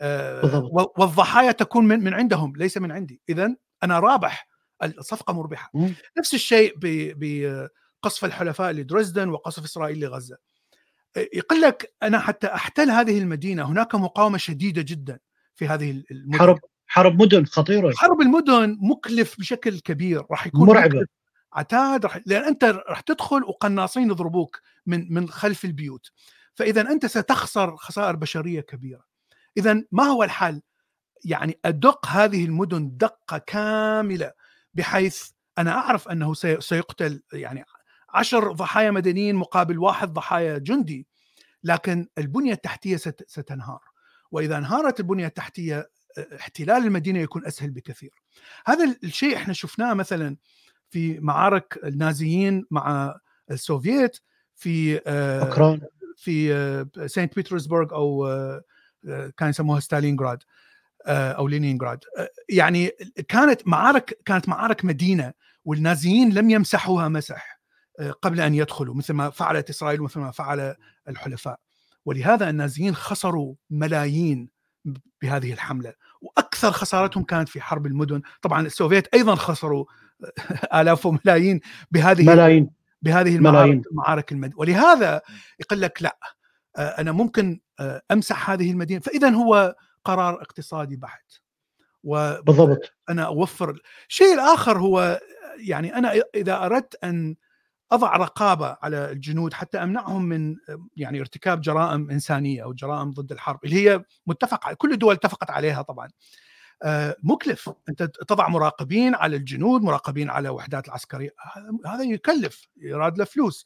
آه، والضحايا تكون من من عندهم ليس من عندي. اذا أنا رابح الصفقة مربحة. مم. نفس الشيء بقصف الحلفاء لدرزدن وقصف إسرائيل لغزة. يقول لك أنا حتى أحتل هذه المدينة هناك مقاومة شديدة جدا في هذه المدن. حرب حرب مدن خطيرة. حرب المدن مكلف بشكل كبير راح يكون مرعبة. عتاد رح لأن أنت راح تدخل وقناصين يضربوك من من خلف البيوت. فإذا أنت ستخسر خسائر بشرية كبيرة. إذا ما هو الحل يعني أدق هذه المدن دقة كاملة بحيث أنا أعرف أنه سيقتل يعني عشر ضحايا مدنيين مقابل واحد ضحايا جندي لكن البنية التحتية ستنهار وإذا انهارت البنية التحتية احتلال المدينة يكون أسهل بكثير. هذا الشيء إحنا شفناه مثلا في معارك النازيين مع السوفييت في أوكران. في سانت بيترسبرغ أو كان يسموها ستالينغراد آه، أو لينينغراد. آه، يعني كانت معارك كانت معارك مدينة والنازيين لم يمسحوها مسح آه، قبل أن يدخلوا مثل ما فعلت إسرائيل ومثل ما فعل الحلفاء. ولهذا النازيين خسروا ملايين بهذه الحملة. وأكثر خسارتهم كانت في حرب المدن. طبعا السوفيت أيضا خسروا آلاف وملايين بهذه ملايين. بهذه المعارك, المعارك المدن ولهذا يقول لك لا أنا ممكن أمسح هذه المدينة. فاذا هو قرار اقتصادي بحت. بالضبط. أنا أوفر. الشيء الآخر هو يعني أنا إذا أردت أن أضع رقابة على الجنود حتى أمنعهم من يعني ارتكاب جرائم إنسانية أو جرائم ضد الحرب اللي هي متفق كل الدول اتفقت عليها طبعا. آه، مكلف. أنت تضع مراقبين على الجنود مراقبين على وحدات العسكرية. هذا يكلف يراد له فلوس.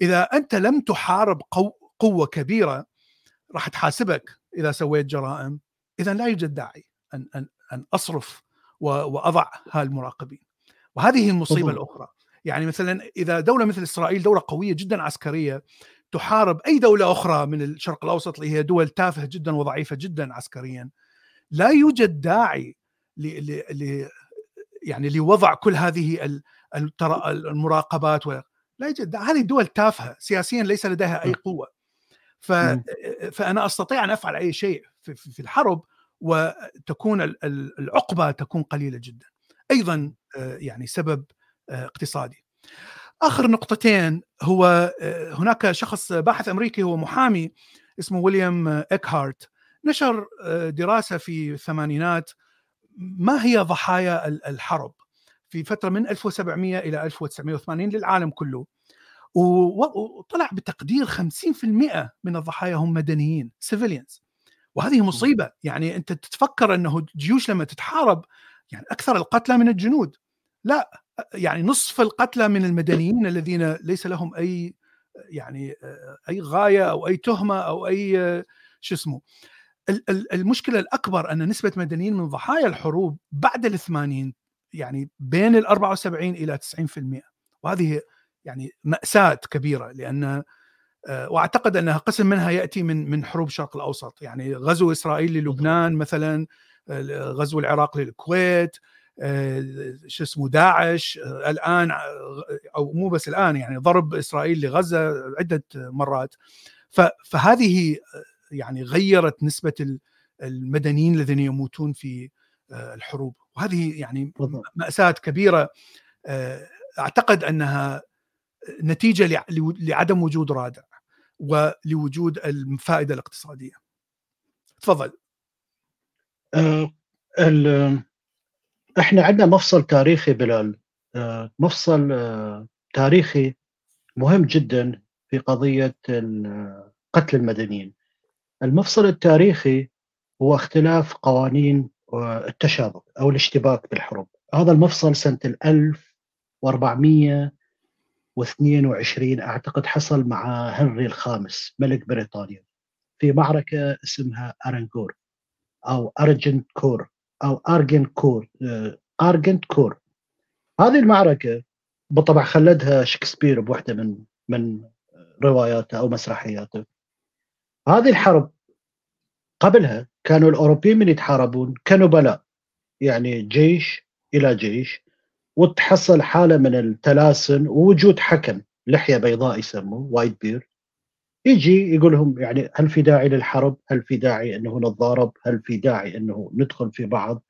إذا أنت لم تحارب قوة كبيرة راح تحاسبك إذا سويت جرائم. اذا لا يوجد داعي أن أن أن أصرف وأضع هالمراقبين. وهذه المصيبة الأخرى. يعني مثلا إذا دولة مثل إسرائيل دولة قوية جدا عسكرية تحارب أي دولة أخرى من الشرق الأوسط اللي هي دول تافهة جدا وضعيفة جدا عسكريا لا يوجد داعي ل ل يعني لوضع كل هذه المراقبات لا يوجد هذه دول تافهة سياسيا ليس لديها أي قوة. ف... فأنا أستطيع أن أفعل أي شيء في, في الحرب وتكون العقبة تكون قليلة جدا. أيضا يعني سبب اقتصادي. آخر نقطتين هو هناك شخص باحث أمريكي هو محامي اسمه ويليام ايكهارت نشر دراسة في الثمانينات ما هي ضحايا الحرب. في فترة من 1700 إلى 1980 للعالم كله. وطلع بتقدير 50% من الضحايا هم مدنيين سيفيليانز وهذه مصيبة. يعني أنت تتفكر أنه الجيوش لما تتحارب يعني أكثر القتلى من الجنود. لا يعني نصف القتلى من المدنيين الذين ليس لهم أي يعني أي غاية أو أي تهمة أو أي شو اسمه. المشكلة الأكبر أن نسبة مدنيين من ضحايا الحروب بعد الثمانين يعني بين ال 74 إلى 90% وهذه يعني مأساة كبيرة لأن آه، وأعتقد أنها قسم منها يأتي من من حروب الشرق الأوسط يعني غزو إسرائيل للبنان مثلا غزو العراق للكويت آه، شو اسمه داعش آه، الآن أو مو بس الآن يعني ضرب إسرائيل لغزة عدة مرات. فهذه يعني غيرت نسبة المدنيين الذين يموتون في الحروب. وهذه يعني مأساة كبيرة أعتقد أنها نتيجة لعدم وجود رادع ولوجود الفائدة الاقتصادية. تفضل. أه إحنا عندنا مفصل تاريخي بلال أه مفصل أه تاريخي مهم جدا في قضية قتل المدنيين. المفصل التاريخي هو اختلاف قوانين التشابك أو الاشتباك بالحروب. هذا المفصل سنة 1400 و22 أعتقد حصل مع هنري الخامس ملك بريطانيا. في معركة اسمها ارنكور أو ارجنت كور أو ارجنت كور ارجنت كور هذه المعركة بالطبع خلدها شكسبير بوحدة من من رواياته أو مسرحياته. هذه الحرب قبلها كانوا الأوروبيين من يتحاربون كنبلاء يعني جيش إلى جيش. وتحصل حالة من التلاسن ووجود حكم لحية بيضاء يسموه white beard يجي يقول لهم يعني هل في داعي للحرب؟ هل في داعي إنه نتضارب؟ هل في داعي إنه ندخل في بعض؟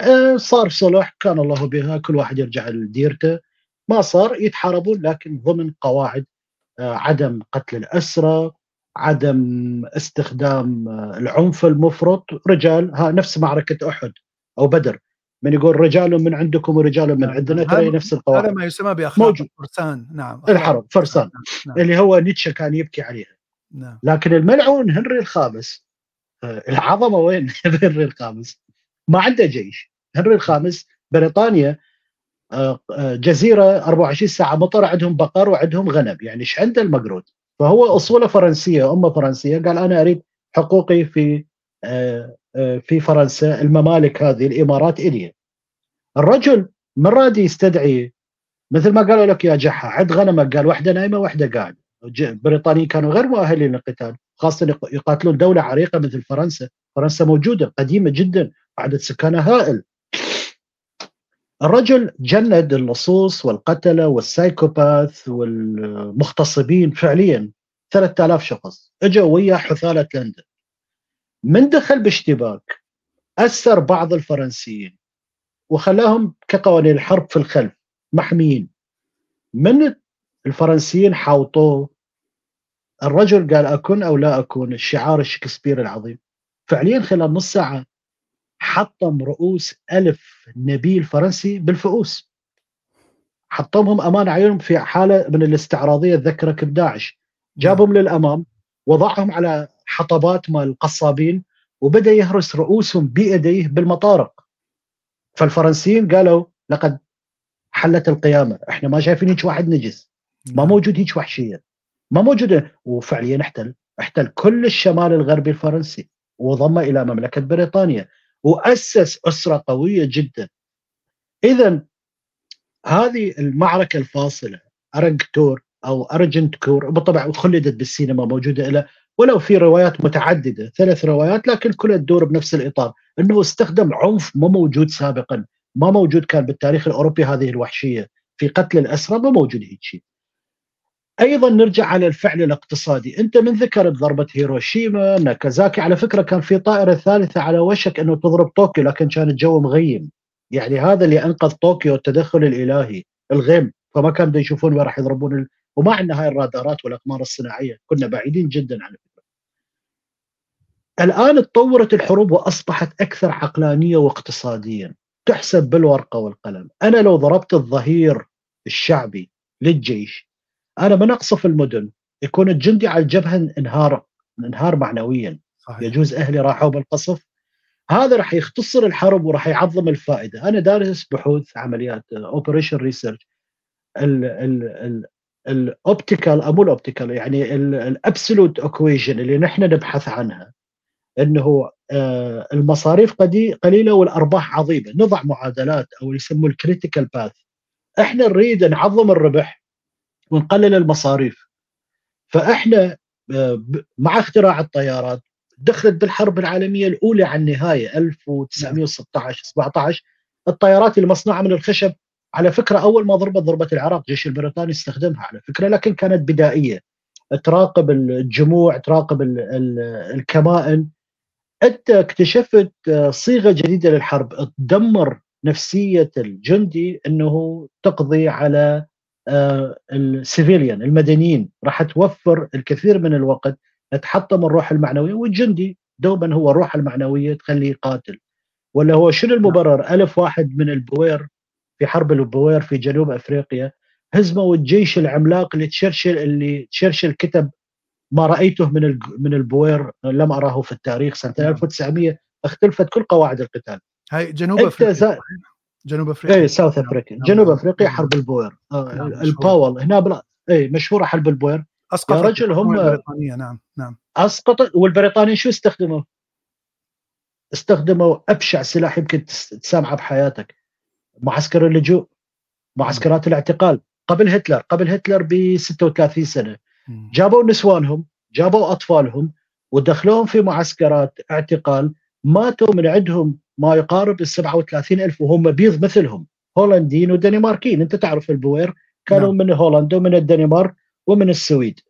آه صار صلح كان الله بها كل واحد يرجع لديرته ما صار يتحاربون لكن ضمن قواعد آه عدم قتل الأسرى عدم استخدام آه العنف المفرط رجال ها نفس معركة أحد أو بدر من يقول رجال من عندكم ورجال من نعم. عندنا ترى نفس القواعد هذا ما يسمى بأخلاق الفرسان نعم. الحرب فرسان. نعم. نعم. اللي هو نيتشه كان يبكي عليها. نعم. لكن الملعون هنري الخامس آه، العظمة وين؟ *laughs* هنري الخامس. ما عنده جيش. هنري الخامس بريطانيا آه، آه، جزيرة 24 ساعة مطر عندهم بقر وعندهم غنم. يعني إيش عنده المقرود؟ فهو أصوله فرنسية أمه فرنسية. قال أنا أريد حقوقي في في فرنسا الممالك هذه الإمارات إلي. الرجل من راد يستدعي. مثل ما قالوا لك يا جحا عد غنمك قال واحدة نايمة واحدة قاعدة. البريطانيين كانوا غير مؤهلين للقتال خاصة يقاتلون دولة عريقة مثل فرنسا. فرنسا موجودة قديمة جدا عدد سكانها هائل. الرجل جند اللصوص والقتلة والسايكوباث والمغتصبين فعليا. 3000 شخص. اجوا ويا حثالة لندن. من دخل باشتباك؟ أسر بعض الفرنسيين. وخلاهم كقوانين الحرب في الخلف محميين. من الفرنسيين حاوطوه؟ الرجل قال أكون أو لا أكون الشعار الشكسبيري العظيم. فعليا خلال نص ساعة حطم رؤوس ألف نبيل فرنسي بالفؤوس. حطمهم أمام عيونهم في حالة من الاستعراضية تذكرك بداعش جابهم للأمام وضعهم على حطبات مال القصابين وبدأ يهرس رؤوسهم بايديه بالمطارق. فالفرنسيين قالوا لقد حلت القيامة. إحنا ما شايفين هيك واحد نجس. ما نعم. موجود هيك وحشيه ما موجوده وفعليا احتل احتل كل الشمال الغربي الفرنسي وضم إلى مملكة بريطانيا. وأسس أسرة قوية جدا. اذا هذه المعركة الفاصلة أرنكتور أو ارجنت كور بالطبع خلدت بالسينما موجودة إلى ولو في روايات متعددة ثلاث روايات لكن كلها تدور بنفس الإطار. إنه استخدم عنف ما موجود سابقا. ما موجود كان بالتاريخ الأوروبي هذه الوحشية. في قتل الأسرى ما موجود هيك شيء. أيضا نرجع على الفعل الاقتصادي. أنت من ذكرت ضربه هيروشيما ناكازاكي. على فكرة كان في طائرة ثالثة على وشك إنه تضرب طوكيو لكن كان الجو مغيم. يعني هذا اللي أنقذ طوكيو التدخل الإلهي الغيم فما كانوا يشوفون وين راح يضربون ال... وما عندنا هاي الرادارات والأقمار الصناعية كنا بعيدين جدا عن الآن تطورت الحروب وأصبحت أكثر عقلانية واقتصاديا. تحسب بالورقة والقلم. أنا لو ضربت الظهير الشعبي للجيش أنا من أقصف المدن. يكون الجندي على الجبهة انهار انهار معنويا. صحيح. يجوز أهلي راحوا بالقصف. هذا راح يختصر الحرب وراح يعظم الفائدة. أنا دارس بحوث عمليات operation research ال optimal أو مو ال optimal يعني ال absolute equation اللي نحن نبحث عنها. أنه آه، المصاريف قليلة والأرباح عظيمة. نضع معادلات أو يسموه الكريتيكال باث إحنا نريد نعظم الربح ونقلل المصاريف. فإحنا آه، مع اختراع الطيارات دخلت بالحرب العالمية الأولى على النهاية 1916 17 الطيارات المصنوعه من الخشب على فكرة أول ما ضربت ضربة العراق الجيش البريطاني استخدمها على فكرة لكن كانت بدائية. تراقب الجموع تراقب الكمائن. انت اكتشفت آه، صيغة جديدة للحرب. تدمر نفسية الجندي إنه تقضي على آه، ال civilian المدنيين. راح توفر الكثير من الوقت تحطم الروح المعنوية والجندي دوما هو الروح المعنوية تخليه يقاتل ولا هو شنو المبرر؟ ألف واحد من البوير في حرب البوير في جنوب أفريقيا هزموا الجيش العملاق اللي تشرشل اللي تشرشل كتب ما رأيته من من البوير لم أراه في التاريخ سنة 1900 نعم. اختلفت كل قواعد القتال. هاي جنوب أفريقيا جنوب أفريقيا. اي South Africa. جنوب أفريقيا حرب البوير. آه الباول. هنا بلا اي مشهورة حرب البوير. اسقط يا رجل هم البريطانية. نعم نعم. اسقط والبريطانيين شو استخدموا؟ استخدموا أبشع سلاح يمكن تسامعه بحياتك. معسكر اللجوء معسكرات الاعتقال. قبل هتلر قبل هتلر ب 36 سنة. جابوا نسوانهم جابوا أطفالهم ودخلوهم في معسكرات اعتقال ماتوا من عندهم ما يقارب ال 37 ألف وهم بيض مثلهم هولنديين ودنماركيين. أنت تعرف البوير؟ كانوا نعم. من هولندا ومن الدنمارك ومن السويد.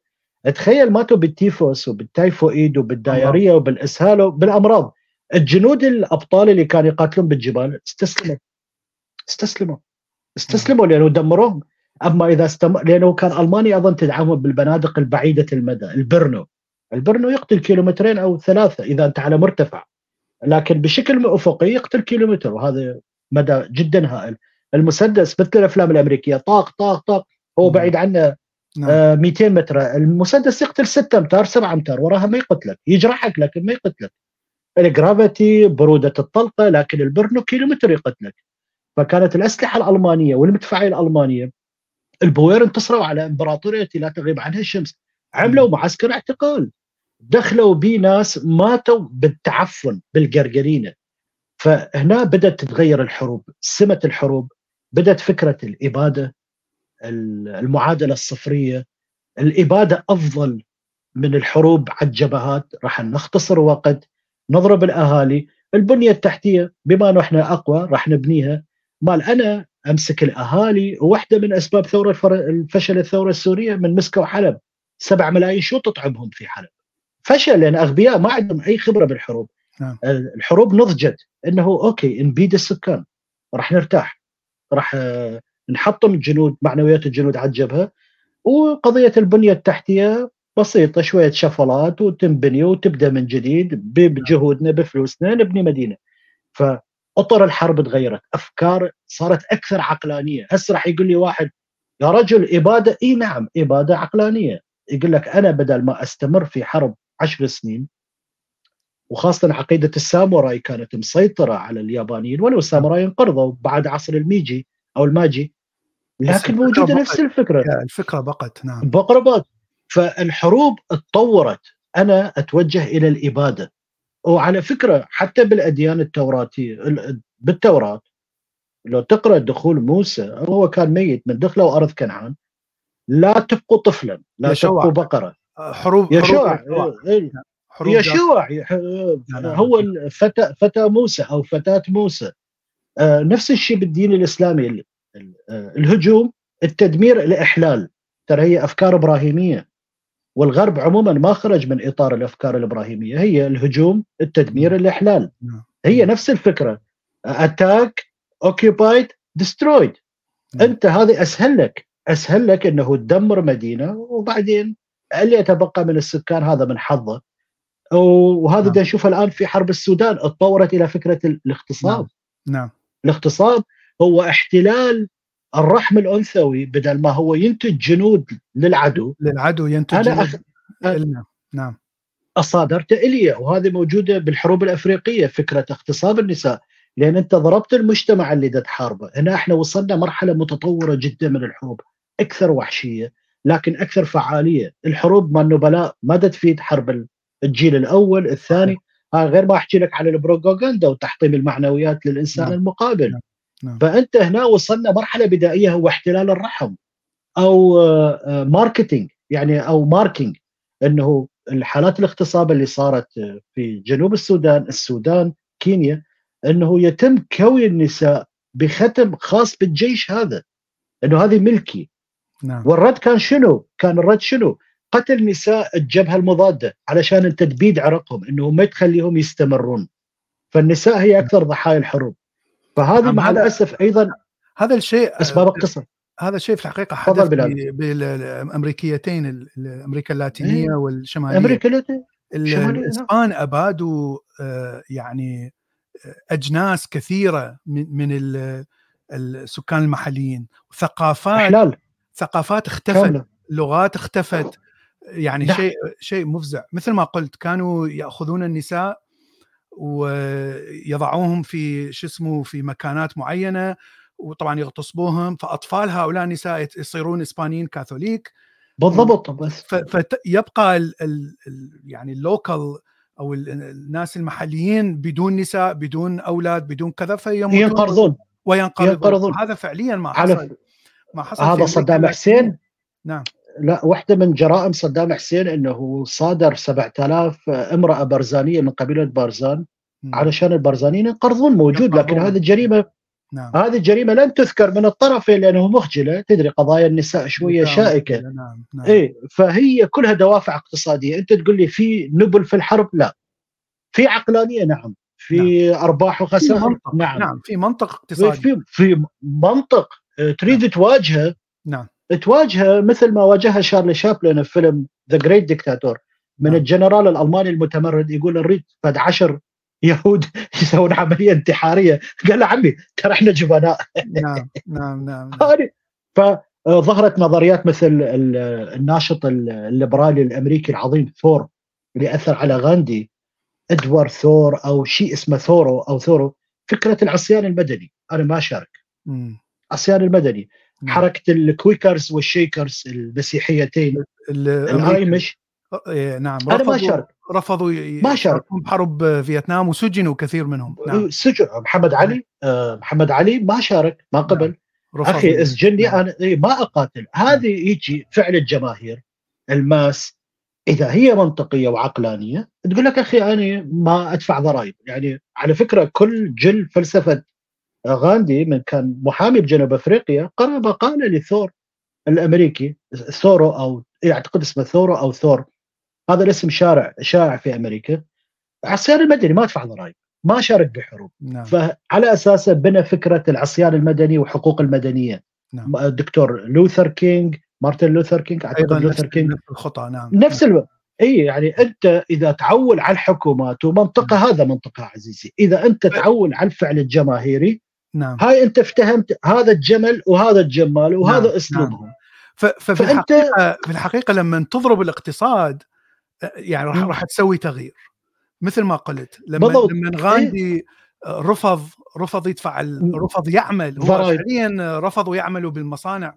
تخيل ماتوا بالتيفوس وبال typhoid وبال diarrhea وبالإسهال وبالأمراض. الجنود الأبطال اللي كانوا يقاتلون بالجبال استسلموا. استسلموا. استسلموا لأنه دمروهم. أما إذا استمر لأنه كان ألمانيا اظن تدعمهم بالبنادق البعيدة المدى البرنو. البرنو يقتل كيلومترين أو ثلاثة إذا أنت على مرتفع لكن بشكل افقي يقتل كيلومتر وهذا مدى جدا هائل. المسدس مثل الأفلام الأمريكية طاق طاق طاق هو بعيد عنه نعم. آه 200 متر. المسدس يقتل 6 أمتار 7 أمتار وراها ما يقتلك. يجرحك لكن ما يقتلك. الجرافيتي برودة الطلقة لكن البرنو كيلومتر يقتلك. فكانت الأسلحة الألمانية والمدفعية الألمانية البوير انتصروا على إمبراطورية لا تغيب عنها الشمس. عملوا معسكر اعتقال. دخلوا بي ناس ماتوا بالتعفن بالقرقرينة. فهنا بدأت تتغير الحروب سمة الحروب بدأت فكرة الإبادة المعادلة الصفرية. الإبادة أفضل من الحروب على الجبهات. راح نختصر وقت نضرب الأهالي. البنية التحتية بما انه إحنا أقوى راح نبنيها. مال أنا أمسك الأهالي وواحده من أسباب ثورة الفشل الثورة السورية من مسكوا حلب 7 ملايين شو تطعمهم في حلب؟ فشل لأن أغبياء ما عندهم أي خبرة بالحروب. نعم. الحروب نضجت. إنه أوكي نبيد السكان. راح نرتاح. راح آه، نحطم الجنود معنويات الجنود على الجبهه وقضية البنية التحتية بسيطة شوية شفلات وتنبني وتبدأ من جديد بجهودنا بفلوسنا نبني مدينة. فاطر الحرب تغيرت. أفكار صارت أكثر عقلانية. هسه راح يقول لي واحد يا رجل اباده إي نعم إبادة عقلانية. يقول لك أنا بدل ما أستمر في حرب عشر سنين وخاصة عقيدة الساموراي كانت مسيطرة على اليابانيين ولو الساموراي انقرضوا بعد عصر الميجي أو الماجي لكن موجودة نفس الفكرة. الفكرة بقت نعم. بقربات فالحروب اتطورت. أنا أتوجه إلى الإبادة. وعلى فكرة حتى بالأديان التوراتية بالتوراة لو تقرأ دخول موسى هو كان ميت من دخله أرض كنعان لا تبقوا طفلا لا تبقوا بقرة. حروب يشوع حروب يشوع هو فتى فتى موسى أو فتاة موسى. آه، نفس الشيء بالدين الإسلامي ال- ال- آه، الهجوم التدمير الإحلال. ترى هي أفكار إبراهيمية. والغرب عموما ما خرج من إطار الأفكار الإبراهيمية هي الهجوم التدمير الإحلال. نعم. هي نفس الفكرة. attack occupied destroyed نعم. أنت هذه أسهل لك. أسهل لك إنه تدمر مدينة وبعدين اللي يتبقى من السكان هذا من حظه. وهذا نعم. نشوفه الآن في حرب السودان. اتطورت إلى فكرة الاغتصاب نعم. الاغتصاب هو احتلال الرحم الأنثوي بدل ما هو ينتج جنود للعدو للعدو ينتج أنا أخ... نعم. صادرت اليه وهذه موجودة بالحروب الأفريقية فكرة اغتصاب النساء. لأن أنت ضربت المجتمع اللي دا تحاربه. هنا إحنا وصلنا مرحلة متطورة جدا من الحروب أكثر وحشية لكن أكثر فعالية. الحروب مع النبلاء ما دا تفيد حرب الجيل الأول الثاني. ها غير ما أحكي لك على البروباغندا وتحطيم المعنويات للإنسان نعم. المقابل. نعم. نعم. فأنت هنا وصلنا مرحلة بدائية هو احتلال الرحم أو آه، آه، marketing يعني أو marking إنه الحالات الاغتصاب اللي صارت آه، في جنوب السودان السودان كينيا إنه يتم كوي النساء بختم خاص بالجيش هذا إنه هذه ملكي نعم والرد كان شنو؟ كان الرد شنو؟ قتل نساء الجبهة المضادة علشان انت تبيد عرقهم إنه ما تخليهم يستمرون. فالنساء هي أكثر ضحايا الحروب. فهذه مع هذا- الأسف أيضا هذا الشيء اسباب القصة. هذا الشيء في الحقيقة حدث بالأمريكيتين ال- أمريكا اللاتينية إيه. والشمالية أمريكا اللاتينية نعم. الإسبان أبادوا آه، يعني آه، أجناس كثيرة من من ال- السكان المحليين ثقافات إحلال ثقافات اختفت كاملة لغات اختفت يعني نعم. شيء شيء مفزع مثل ما قلت كانوا يأخذون النساء ويضعوهم في شو اسمه في مكانات معينة وطبعا يغتصبوهم. فأطفال هؤلاء النساء يصيرون إسبانيين كاثوليك. بالضبط بس فيبقى ال ال ال يعني اللوكال أو ال- الناس المحليين بدون نساء بدون أولاد بدون كذا فيموتون ينقرضون وينقرضون. ينقرضون. هذا فعليا ما حصل. ما حصل هذا صدام. حسين. نعم. لا واحدة من جرائم صدام حسين إنه صادر 7000 امرأة برزانية من قبيلة بارزان. علشان البرزانيين ينقرضون موجود لكن. هذه الجريمة نعم. هذه الجريمة لن تذكر من الطرفين لأنه مخجلة. تدري قضايا النساء شوية نعم. شائكة. نعم نعم. إيه فهي كلها دوافع اقتصادية. أنت تقول لي في نبل في الحرب؟ لا. في عقلانية نعم. في أرباح في وخسائر؟ نعم, نعم في منطق اقتصادي. في في منطق. تريد تواجهه؟ نعم. تواجهه مثل ما واجهها شارلي شابلن في فيلم The Great Dictator من نعم. الجنرال الألماني المتمرد يقول نريد بعد عشر يهود *laughs* يسوون عملية انتحارية قال له عمي ترى إحنا جبناء نعم نعم نعم *laughs* فظهرت نظريات مثل ال- الناشط ال- الليبرالي الأمريكي العظيم ثور اللي أثر على غاندي إدوارد ثور أو شيء اسمه ثورو أو ثورو فكرة العصيان المدني أنا ما أشارك. عصيان المدني. حركة ال Quakers وال Shakers المسيحيتين. ال- الأميش إيه، نعم. أنا ما شارك رفضوا ما شارك. يشاركون بحرب فيتنام وسجنوا كثير منهم. نعم. سجن. محمد علي آه، محمد علي ما شارك ما قبل. رفضوا. أخي اسجني نعم. أنا إيه، ما أقاتل. هذه يجي فعل الجماهير. الماس إذا هي منطقية وعقلانية تقول لك أخي أنا ما أدفع ضرائب. يعني على فكرة كل جل فلسفة غاندي من كان محامي بجنوب أفريقيا قرأ مقالة لثور الأمريكي ثورو أو أعتقد اسمه ثورو أو ثور. هذا الاسم شارع شائع في أمريكا. عصيان المدني ما أدفع ضرائب ما شارك بحروب. نعم. فعلى أساسه بنى فكرة العصيان المدني وحقوق المدنية. نعم. الدكتور لوثر كينج مارتن لوثر كينج أعتقد نفس لوثر كينج نفس الخطأ نعم. نفس ألو... إي يعني أنت إذا تعول على الحكومات ومنطقة هذا منطقة عزيزي. إذا أنت تعول على الفعل الجماهيري نعم هاي انت افتهمت هذا الجمل وهذا الجمال وهذا نعم، اسلوبهم ف- ففي فأنت- الحقيقة في الحقيقة لما تضرب الاقتصاد يعني راح. راح تسوي تغيير مثل ما قلت لما بالضبط. لما غاندي آه، رفض رفض يدفع. رفض يعمل. فعليا رفضوا يعملوا بالمصانع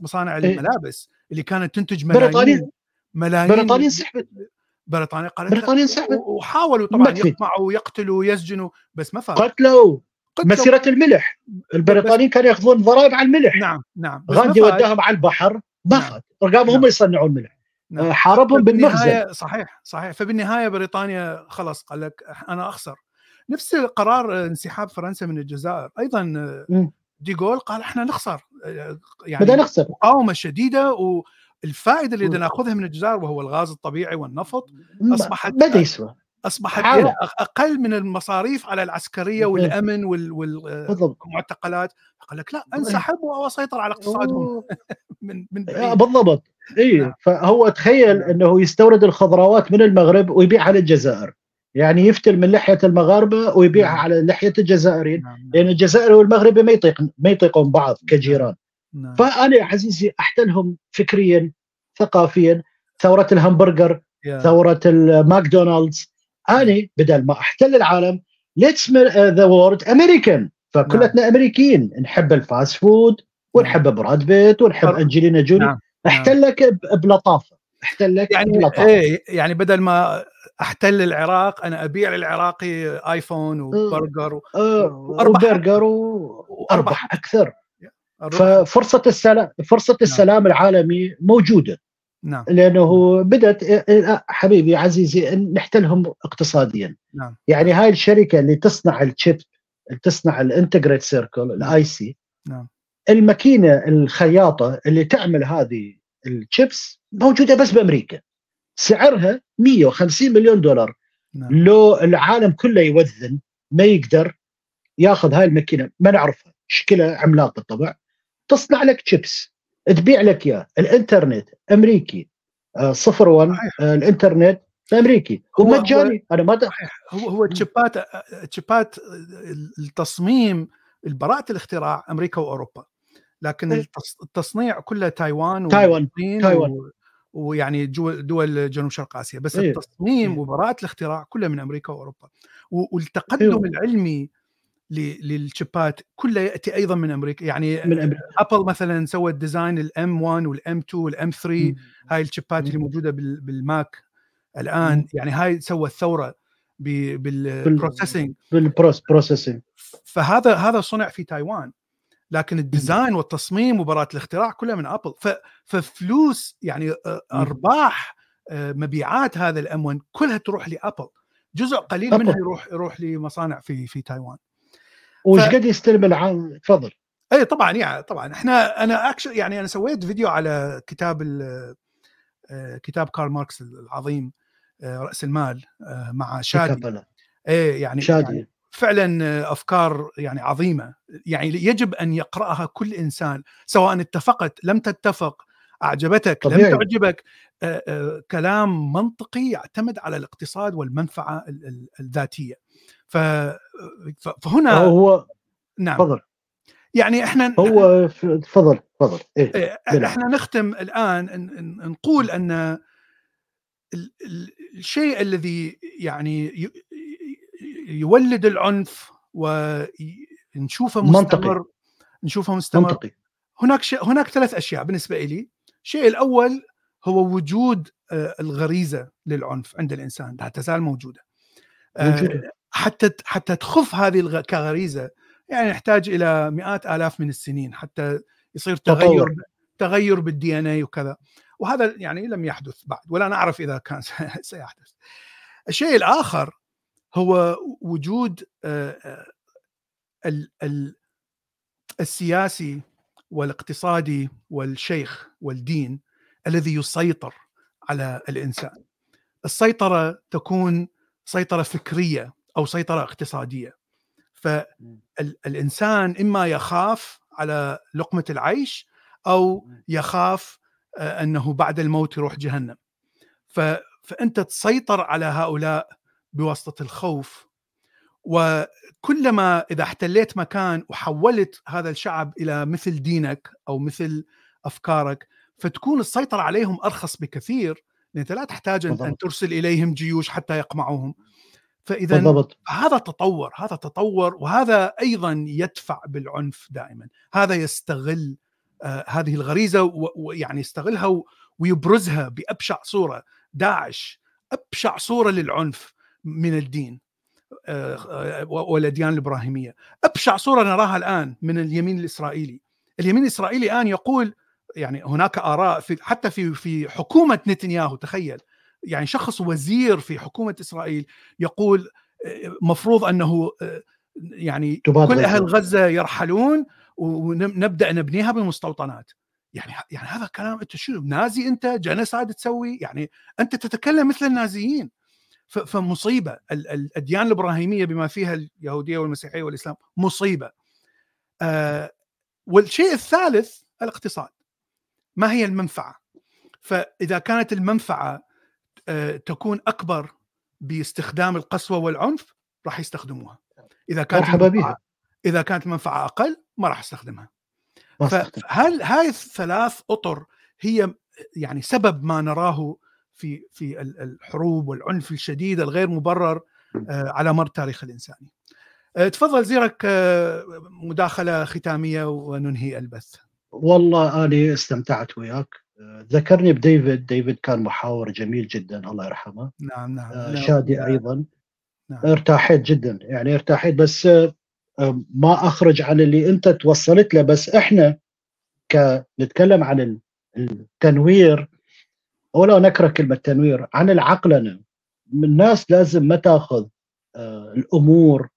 مصانع إيه. الملابس اللي كانت تنتج بريطانيا ملايين ملايين بريطانيا انسحبت بريطانيا قالت. بريطانيا انسحبت وحاولوا طبعا تفيد. يقطعوا ويقتلوا ويسجنوا بس ما فاز قتلوا قتلوا. مسيرة الملح البريطانيين كانوا ياخذون ضرائب على الملح نعم نعم غاندي. وداهم على البحر ما نعم. فات رقام هم نعم. يصنعون الملح نعم. آه، حاربهم بالمخزن صحيح صحيح فبالنهاية بريطانيا خلص قال لك أنا أخسر نفس قرار انسحاب فرنسا من الجزائر أيضا. ديغول قال إحنا نخسر آه، بدنا يعني نخسر مقاومة شديدة والفائدة اللي. بدنا ناخذها من الجزائر وهو الغاز الطبيعي والنفط أصبحت- ما يسوى أصبحت أقل من المصاريف على العسكرية. والأمن والمعتقلات. قال لك لا انسحب واسيطر على اقتصادهم. *laughs* من من آه، بعيد. بالضبط. إي نعم. فهو تخيل إنه يستورد الخضروات من المغرب ويبيعها للجزائر. يعني يفتل من لحية المغاربة ويبيعها نعم. على لحية الجزائريين. نعم لأن الجزائري والمغربي ما يطيق ما يطيقون بعض كجيران. نعم. فأنا يا عزيزي أحتلهم فكريا ثقافيا. ثورة الهمبرجر ثورة الماكدونالدز أنا بدل ما أحتل العالم let's the world American فكلتنا أمريكيين. نحب ال fast food ونحب براد بيت ونحب نعم. أنجلينا جولي. نعم. احتلك ب- بلطافة. احتلك يعني بلطافة. إيه يعني بدل ما أحتل العراق أنا أبيع للعراقي iPhone وبرجر و- آه، وأربح وبرجر و- وأربح أكثر. ففرصة السلام فرصة السلام العالمي موجودة. نعم. لأنه بدأت آه، حبيبي عزيزي نحتلهم اقتصاديا. نعم. يعني هاي الشركة اللي تصنع ال chip اللي تصنع ال integrated circuit ال IC نعم. الماكينة الخياطة اللي تعمل هذه الشيبس موجودة بس بأمريكا. سعرها 150 مليون دولار. نعم. لو العالم كله يوذن ما يقدر ياخذ هاي الماكينة ما نعرفها. شكلها عملاق بالطبع تصنع لك شيبس. تبيع لك إياه الإنترنت أمريكي آه، صفر ون. آه، الإنترنت أمريكي هو- ومجاني أنا ما هو هو تشيبات تشيبات التصميم براءة الاختراع أمريكا وأوروبا لكن إيه. التص- التصنيع كله تايوان تايوان، تايوان. ويعني دول جنوب شرق آسيا بس إيه. التصميم إيه. وبراءة الاختراع كلها من أمريكا وأوروبا والتقدم. العلمي للشيبات كله يأتي أيضا من أمريكا. يعني من أمريكا. Apple مثلا سوت design ال M 1 وال M 2 وال M 3 هاي الشيبات. اللي موجودة بال- بال Mac الآن. مم. يعني هاي سوت ثورة بال processing بال proc- processing فهذا هذا صنع في تايوان. لكن ال design والتصميم وبراءة الاختراع كلها من Apple ف- ففلوس يعني. أرباح مبيعات هذا ال M 1 كلها تروح ل Apple. جزء قليل Apple. منها يروح يروح لمصانع في في تايوان. وش قد يستلم العام تفضل. اي طبعا يعني طبعا. إحنا أنا اكشن يعني أنا سويت فيديو على كتاب آه، كتاب كارل ماركس العظيم آه، رأس المال آه، مع شادي. إيه يعني شادي. يعني فعلا أفكار يعني عظيمة. يعني يجب أن يقرأها كل إنسان سواء اتفقت لم تتفق أعجبتك طبيعي. لم تعجبك كلام منطقي يعتمد على الاقتصاد والمنفعة ال- ال- الذاتية. ف ف- فهنا هو نعم. تفضل. يعني إحنا هو تفضل تفضل. إيه، نعم. إحنا نختم الآن نقول أن ال- ال- الشيء الذي يعني يولد العنف ونشوفه منطقي. مستمر نشوفه مستمر. منطقي. هناك شيء هناك ثلاث أشياء بالنسبة لي الشيء الأول هو وجود آه، الغريزة للعنف عند الإنسان لا تزال موجودة. آه، موجودة. حتى حتى تخف هذه الغ- كغريزة. يعني يحتاج إلى مئات آلاف من السنين حتى يصير تغير تطور. تغير بالدي ان اي وكذا. وهذا يعني لم يحدث بعد ولا نعرف إذا كان *laughs* سيحدث. الشيء الآخر هو وجود آه، آه، ال- ال- السياسي والاقتصادي والشيخ والدين الذي يسيطر على الإنسان. السيطرة تكون سيطرة فكرية أو سيطرة اقتصادية. فالإنسان إما يخاف على لقمة العيش أو يخاف آه، أنه بعد الموت يروح جهنم. فأنت تسيطر على هؤلاء بواسطة الخوف. وكلما إذا احتليت مكان وحولت هذا الشعب إلى مثل دينك أو مثل أفكارك فتكون السيطرة عليهم أرخص بكثير. لأن أنت لا تحتاج أن. ترسل إليهم جيوش حتى يقمعوهم. فاذا بالضبط. هذا تطور هذا تطور وهذا أيضا يدفع بالعنف دائما. هذا يستغل آه هذه الغريزة ويعني يستغلها ويبرزها بأبشع صورة. داعش أبشع صورة للعنف من الدين آه، آه، والأديان الإبراهيمية. أبشع صورة نراها الآن من اليمين الإسرائيلي. اليمين الإسرائيلي الآن يقول يعني هناك آراء في حتى في في حكومة نتنياهو تخيل. يعني شخص وزير في حكومة إسرائيل يقول مفروض أنه يعني كل أهل غزة يرحلون ونبدأ نبنيها بمستوطنات يعني يعني هذا كلام أنت شو نازي أنت؟ جنسايد تسوي؟ يعني أنت تتكلم مثل النازيين. فمصيبة. الأديان الإبراهيمية بما فيها اليهودية والمسيحية والإسلام مصيبة. آه والشيء الثالث الاقتصاد. ما هي المنفعة؟ فإذا كانت المنفعة تكون أكبر باستخدام القسوة والعنف راح يستخدموها. إذا كانت مرحبا بها إذا كانت المنفعه أقل ما راح أستخدمها. فهل هاي الثلاث أطر هي يعني سبب ما نراه في في الحروب والعنف الشديد الغير مبرر آه، على مر التاريخ الانساني. آه، تفضل زيرك آه، مداخلة ختامية وننهي البث. والله أنا استمتعت وياك. ذكرني بديفيد ديفيد كان محاور جميل جدا الله يرحمه نعم نعم, نعم. شادي نعم. أيضا نعم. ارتاحيت جدا يعني ارتاحيت بس ما أخرج عن اللي أنت توصلت له بس إحنا كنتكلم عن التنوير ولا نكرة كلمة تنوير عن العقلنه الناس لازم ما تأخذ آه، الأمور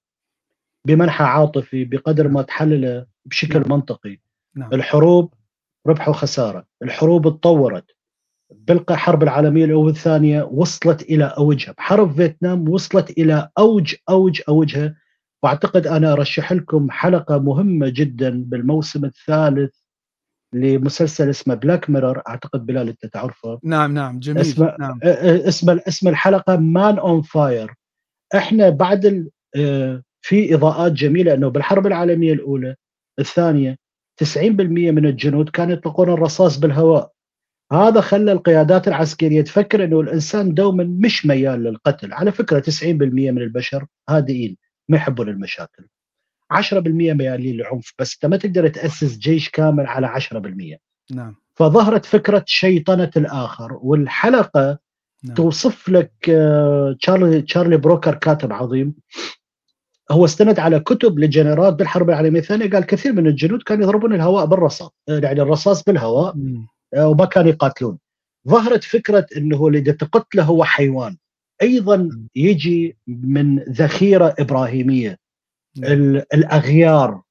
بمنحى عاطفي بقدر ما تحلله بشكل نعم. منطقي نعم. الحروب ربح وخسارة. الحروب تطورت بالحرب العالمية الأولى والثانية وصلت إلى اوجها بحرب فيتنام وصلت إلى اوج اوج اوجها وأعتقد أنا أرشح لكم حلقة مهمة جدا بالموسم الثالث لمسلسل اسمه Black Mirror أعتقد بلال أنت تعرفه. نعم نعم جميل. اسم نعم. اسم اسم الحلقة Man on Fire إحنا بعد في إضاءات جميلة انه بالحرب العالمية الأولى الثانية 90% من الجنود كانوا يطلقون الرصاص بالهواء. هذا خلى القيادات العسكرية تفكر إنه الإنسان دوما مش ميال للقتل. على فكرة 90% من البشر هادئين ما يحبون المشاكل. 10% ميالين للعنف بس أنت ما تقدر تأسس جيش كامل على 10% نعم. فظهرت فكرة شيطنة الآخر والحلقة نعم. توصف لك آه، تشارلي تشارلي بروكر كاتب عظيم. هو استند على كتب للجنرال بالحرب العالمية الثانية. قال كثير من الجنود كانوا يضربون الهواء بالرصاص آه، يعني الرصاص بالهواء آه، وما كانوا يقاتلون. ظهرت فكرة إنه اللي تقتله هو حيوان. أيضا يجي من ذخيرة إبراهيمية. الأغيار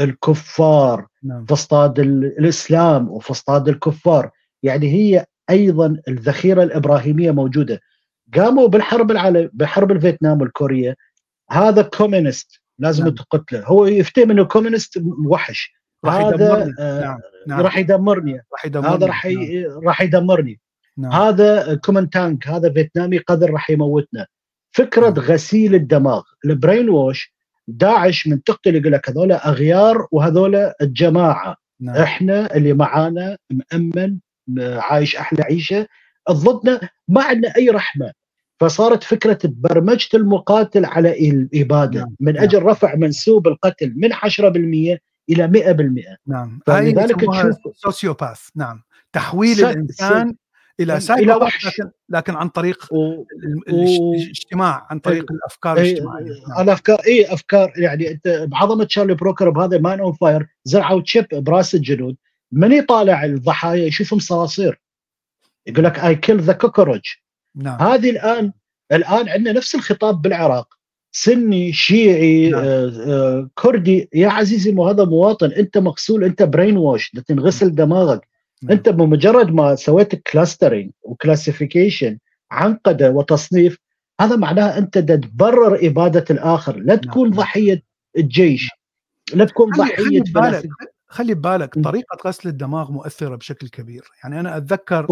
الكفار نعم. فسطاط الإسلام وفسطاط الكفار. يعني هي أيضا الذخيرة الإبراهيمية موجودة. قاموا بالحرب العالم بحرب الفيتنام والكوريا هذا communist لازم نعم. تقتله هو يفتهم إنه communist وحش راح هذا آه نعم. نعم. راح يدمرني راح يدمرني هذا راح نعم. راح يدمرني نعم. هذا communist هذا فيتنامي قذر راح يموتنا فكرة نعم. غسيل الدماغ ال brainwash داعش من تقتل يقول لك هذول أغيار وهذول الجماعة نعم. إحنا اللي معانا مأمن عايش أحلى عيشة ضدنا ما عندنا أي رحمة فصارت فكرة برمجة المقاتل على الاباده نعم. من أجل نعم. رفع منسوب القتل من 10% إلى 100% نعم. فلذلك تشوف sociopath نعم. تحويل الإنسان إلى سايبر لكن لكن عن طريق و... الاجتماع عن طريق و... الافكار الاجتماعية. نعم. الأفكار اي أفكار يعني أنت بعظمة شارلي بروكر بهذا Man on Fire زرعوا chip براس الجنود. من يطالع الضحايا يشوفهم صراصير. يقول لك I kill the cockroach نعم. هذه الآن الآن عندنا نفس الخطاب بالعراق سني شيعي نعم. آه آه كردي يا عزيزي مو هذا مواطن أنت مغسول أنت brainwash تنغسل دماغك نعم. أنت بمجرد ما سويت clustering و classification عنقده وتصنيف هذا معناه أنت تبرر إبادة الآخر لا نعم. تكون نعم. ضحية الجيش لا تكون ضحية خلي ببالك طريقة غسل الدماغ مؤثرة بشكل كبير. يعني أنا أتذكر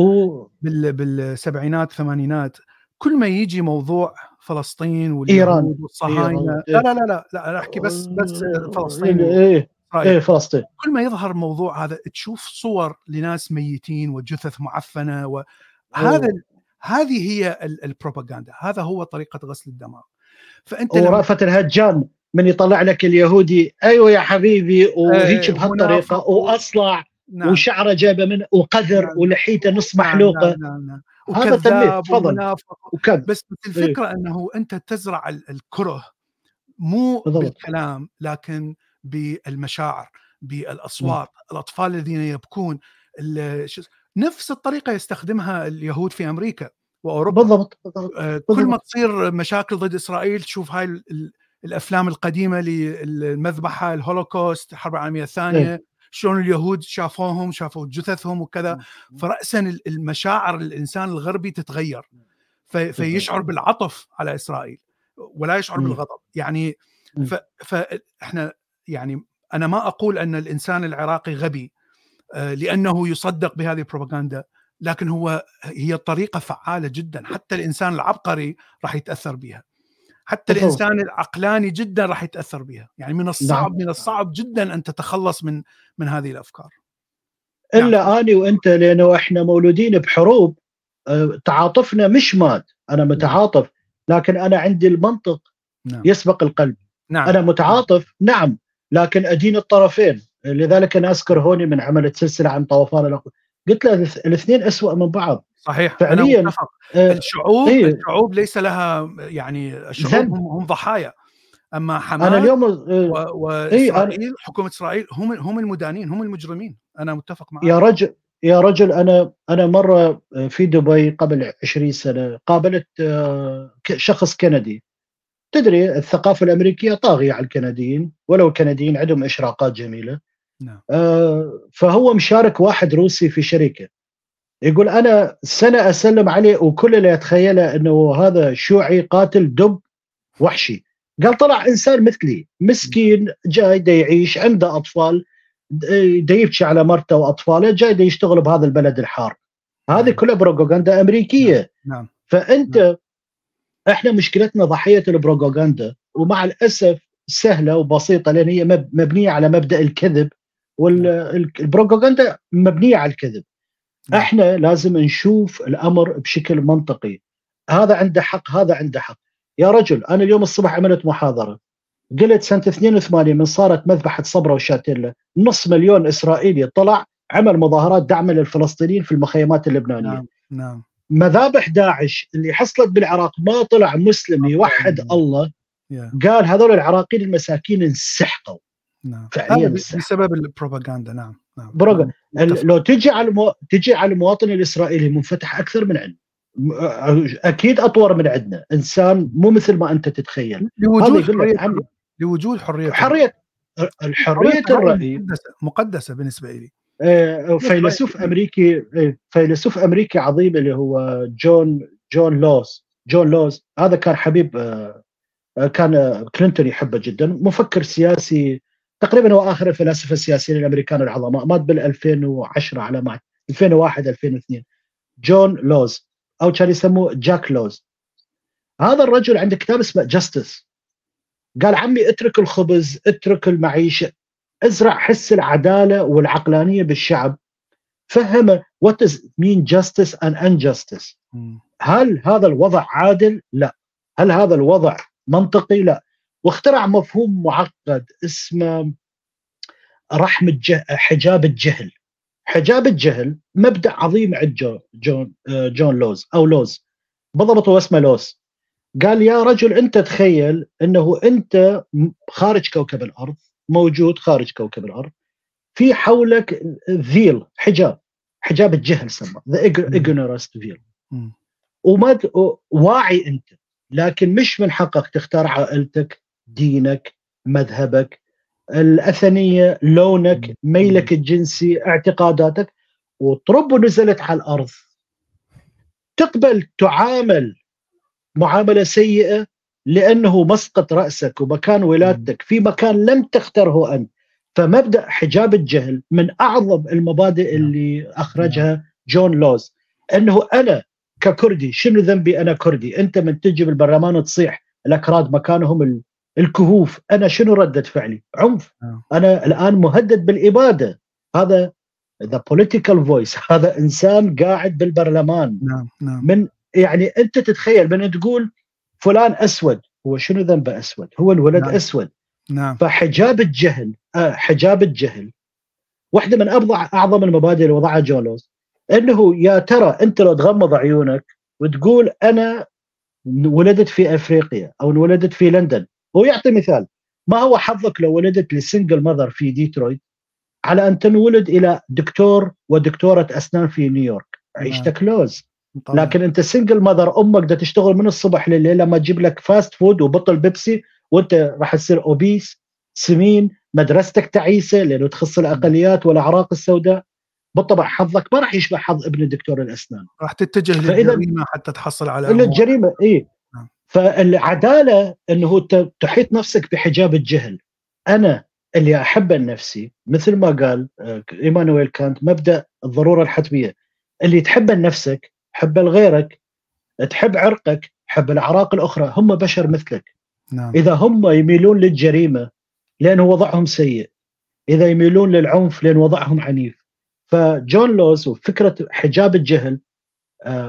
بال بالسبعينات الثمانينات كل ما يجي موضوع فلسطين واليهود والصهاينة لا لا لا لا لا أنا أحكي بس بس فلسطين إيه إيه. فلسطين. كل ما يظهر الموضوع هذا تشوف صور لناس ميتين وجثث معفنة وهذا هذه هي البروباغندا. هذا هو طريقة غسل الدماغ. فأنت ورأفت الهجان. من يطلع لك اليهودي أيوه يا حبيبي وهيك إيه، بهالطريقة وأصلع نعم. وشعره جايبه من وقذر نعم. ولحيته نص نعم محلوقة نعم نعم نعم. هذا تمثيل تفضل وكذب بس الفكرة إيه؟ إنه أنت تزرع الكره مو بالضبط. بالكلام لكن بالمشاعر بالأصوات م. الأطفال الذين يبكون نفس الطريقة يستخدمها اليهود في أمريكا وأوروبا بالضبط آه، كل ما تصير مشاكل ضد إسرائيل تشوف هاي الأفلام القديمة للمذبحه الهولوكوست الحرب العالمية الثانية إيه. شلون اليهود شافوهم شافوا جثثهم وكذا. فراسا المشاعر الإنسان الغربي تتغير. فيشعر بالعطف على إسرائيل ولا يشعر بالغضب. يعني فإحنا يعني أنا ما أقول أن الإنسان العراقي غبي آه، لأنه يصدق بهذه البروباغندا لكن هو هي طريقة فعالة جدا. حتى الإنسان العبقري راح يتأثر بها حتى الإنسان العقلاني جدا راح يتأثر بها يعني من الصعب نعم. من الصعب جدا أن تتخلص من من هذه الأفكار. إلا نعم. أني وأنت لأنه إحنا مولودين بحروب آه، تعاطفنا مش ماد أنا متعاطف لكن أنا عندي المنطق نعم. يسبق القلب. نعم. أنا متعاطف نعم لكن أدين الطرفين. لذلك أنا أذكر هوني من عملت سلسله عن طوفان قلت له الاثنين اسوء من بعض. صحيح فعليا أنا آه الشعوب إيه؟ الشعوب ليس لها يعني الشعوب هم, هم ضحايا. أما حماس أنا اليوم آه وإسرائيل إيه حكومة إسرائيل هم هم المدانين هم المجرمين. أنا متفق معك. يا رجل يا رجل أنا أنا مرة في دبي قبل 20 سنة قابلت آه، شخص كندي. تدري الثقافة الأمريكية طاغية على الكنديين ولو الكنديين عندهم إشراقات جميلة. نعم. آه فهو مشارك واحد روسي في شركة. يقول أنا سنة أسلم عليه وكل اللي أتخيله إنه هذا شيوعي قاتل دب وحشي قال طلع إنسان مثلي مسكين جاي دا يعيش عنده أطفال دا يبكي على مرته وأطفاله جاي دا يشتغل بهذا البلد الحار هذه نعم. كلها بروباغندا أمريكية نعم. فأنت نعم. إحنا مشكلتنا ضحية البروباغندا ومع الأسف سهلة وبسيطة لأن هي مبنية على مبدأ الكذب والبروباغندا مبنية على الكذب نعم. إحنا لازم نشوف الأمر بشكل منطقي. هذا عنده حق هذا عنده حق. يا رجل أنا اليوم الصبح عملت محاضرة. قلت سنة 82 من صارت مذبحة صبرا وشاتيلا. نص مليون إسرائيلي طلع عمل مظاهرات دعم للفلسطينيين في المخيمات اللبنانية. نعم نعم. مذابح داعش اللي حصلت بالعراق ما طلع مسلم يوحد الله. قال هذول العراقيين المساكين انسحقوا. نعم. فعليا بسبب البروباغندا. نعم نعم. بروباغندا. لو تجي على المو... تجي على المواطن الإسرائيلي منفتح أكثر من عندنا. أكيد أطور من عندنا. إنسان مو مثل ما أنت تتخيل. لوجود حريه عن... لوجود حرية حريه الحرية الرأي مقدسه مقدسة بالنسبة لي آه، فيلسوف امريكي آه، فيلسوف أمريكي عظيم اللي هو جون جون رولز. جون رولز هذا كان حبيب آه، كان كلينتون يحبه جدا. مفكر سياسي تقريبا هو آخر الفلاسفة السياسيين الأمريكان العظماء مات بال 2010 على ما 2001 2002 جون رولز أو كان يسموه جاك رولز. هذا الرجل عنده كتاب اسمه Justice. قال عمي اترك الخبز اترك المعيشه ازرع حس العدالة والعقلانية بالشعب. فهم what does mean justice and injustice. هل هذا الوضع عادل؟ لا. هل هذا الوضع منطقي؟ لا. واخترع مفهوم معقد اسمه رحم. حجاب الجهل. حجاب الجهل مبدأ عظيم عند جون جون جون رولز أو رولز. بالضبط هو اسمه رولز. قال يا رجل أنت تخيل أنه أنت خارج كوكب الأرض موجود خارج كوكب الأرض في حولك the veil حجاب. حجاب الجهل سمى the ignorance veil. وما واعي أنت لكن مش من حقك تختار عائلتك دينك مذهبك الأثنية لونك ميلك الجنسي اعتقاداتك. وترب ونزلت على الأرض. تقبل تعامل معاملة سيئة لأنه مسقط رأسك ومكان ولادتك. في مكان لم تختره أنت. فمبدأ حجاب الجهل من أعظم المبادئ نعم. اللي أخرجها نعم. جون لوز. أنه أنا ككردي شنو ذنبي؟ أنا كردي. أنت من تجي بالبرلمان تصيح الأكراد مكانهم الكهوف. أنا شنو ردة فعلي؟ عنف. نعم. أنا الآن مهدد بالإبادة. هذا the political voice هذا إنسان قاعد بالبرلمان. نعم نعم. من يعني أنت تتخيل من تقول فلان أسود. هو شنو ذنبه أسود؟ هو الولد نعم. أسود. نعم. فحجاب الجهل آه حجاب الجهل. واحدة من أبضع أعظم المبادئ اللي وضعها جون رولز إنه يا ترى أنت لو تغمض عيونك وتقول أنا ولدت في أفريقيا أو انولدت في لندن هو يعطي مثال. ما هو حظك لو ولدت ل single mother في ديترويت؟ على أن تنولد إلى دكتور ودكتورة أسنان في نيويورك. عيشتك نعم. لوز. طبعا. لكن أنت single mother أمك بدها تشتغل من الصبح لليل لما تجيب لك fast food وبطل بيبسي وأنت راح تصير obese سمين مدرستك تعيسة لأنه تخص الأقليات والأعراق السوداء. بالطبع حظك ما راح يشبه حظ ابن دكتور الأسنان. راح تتجه للجريمة حتى تحصل على الجريمة اي. فالعدالة إنه تحيط نفسك بحجاب الجهل. أنا اللي أحب نفسي مثل ما قال آه، إيمانويل كانت مبدأ الضرورة الحتمية. اللي تحب نفسك حب لغيرك تحب عرقك حب الأعراق الأخرى هم بشر مثلك. نعم. إذا هم يميلون للجريمة لأن وضعهم سيء. إذا يميلون للعنف لأن وضعهم عنيف. فجون لوز وفكرة حجاب الجهل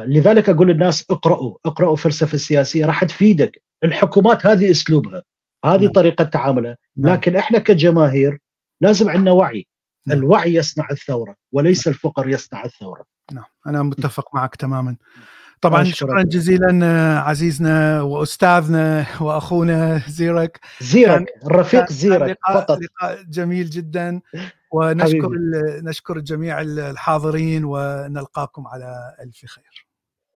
لذلك أقول للناس اقرأوا اقرأوا فلسفة سياسية راح تفيدك الحكومات هذه أسلوبها هذه نعم. طريقة تعاملها نعم. لكن إحنا كجماهير لازم عندنا وعي نعم. الوعي يصنع الثورة وليس الفقر يصنع الثورة نعم أنا متفق معك تماما طبعا. شكرا جزيلا آه، عزيزنا وأستاذنا وأخونا زيرك. زيرك الرفيق زيرك لقاء فقط. لقاء جميل جدا. *laughs* ونشكر نشكر جميع الحاضرين ونلقاكم على ألف خير.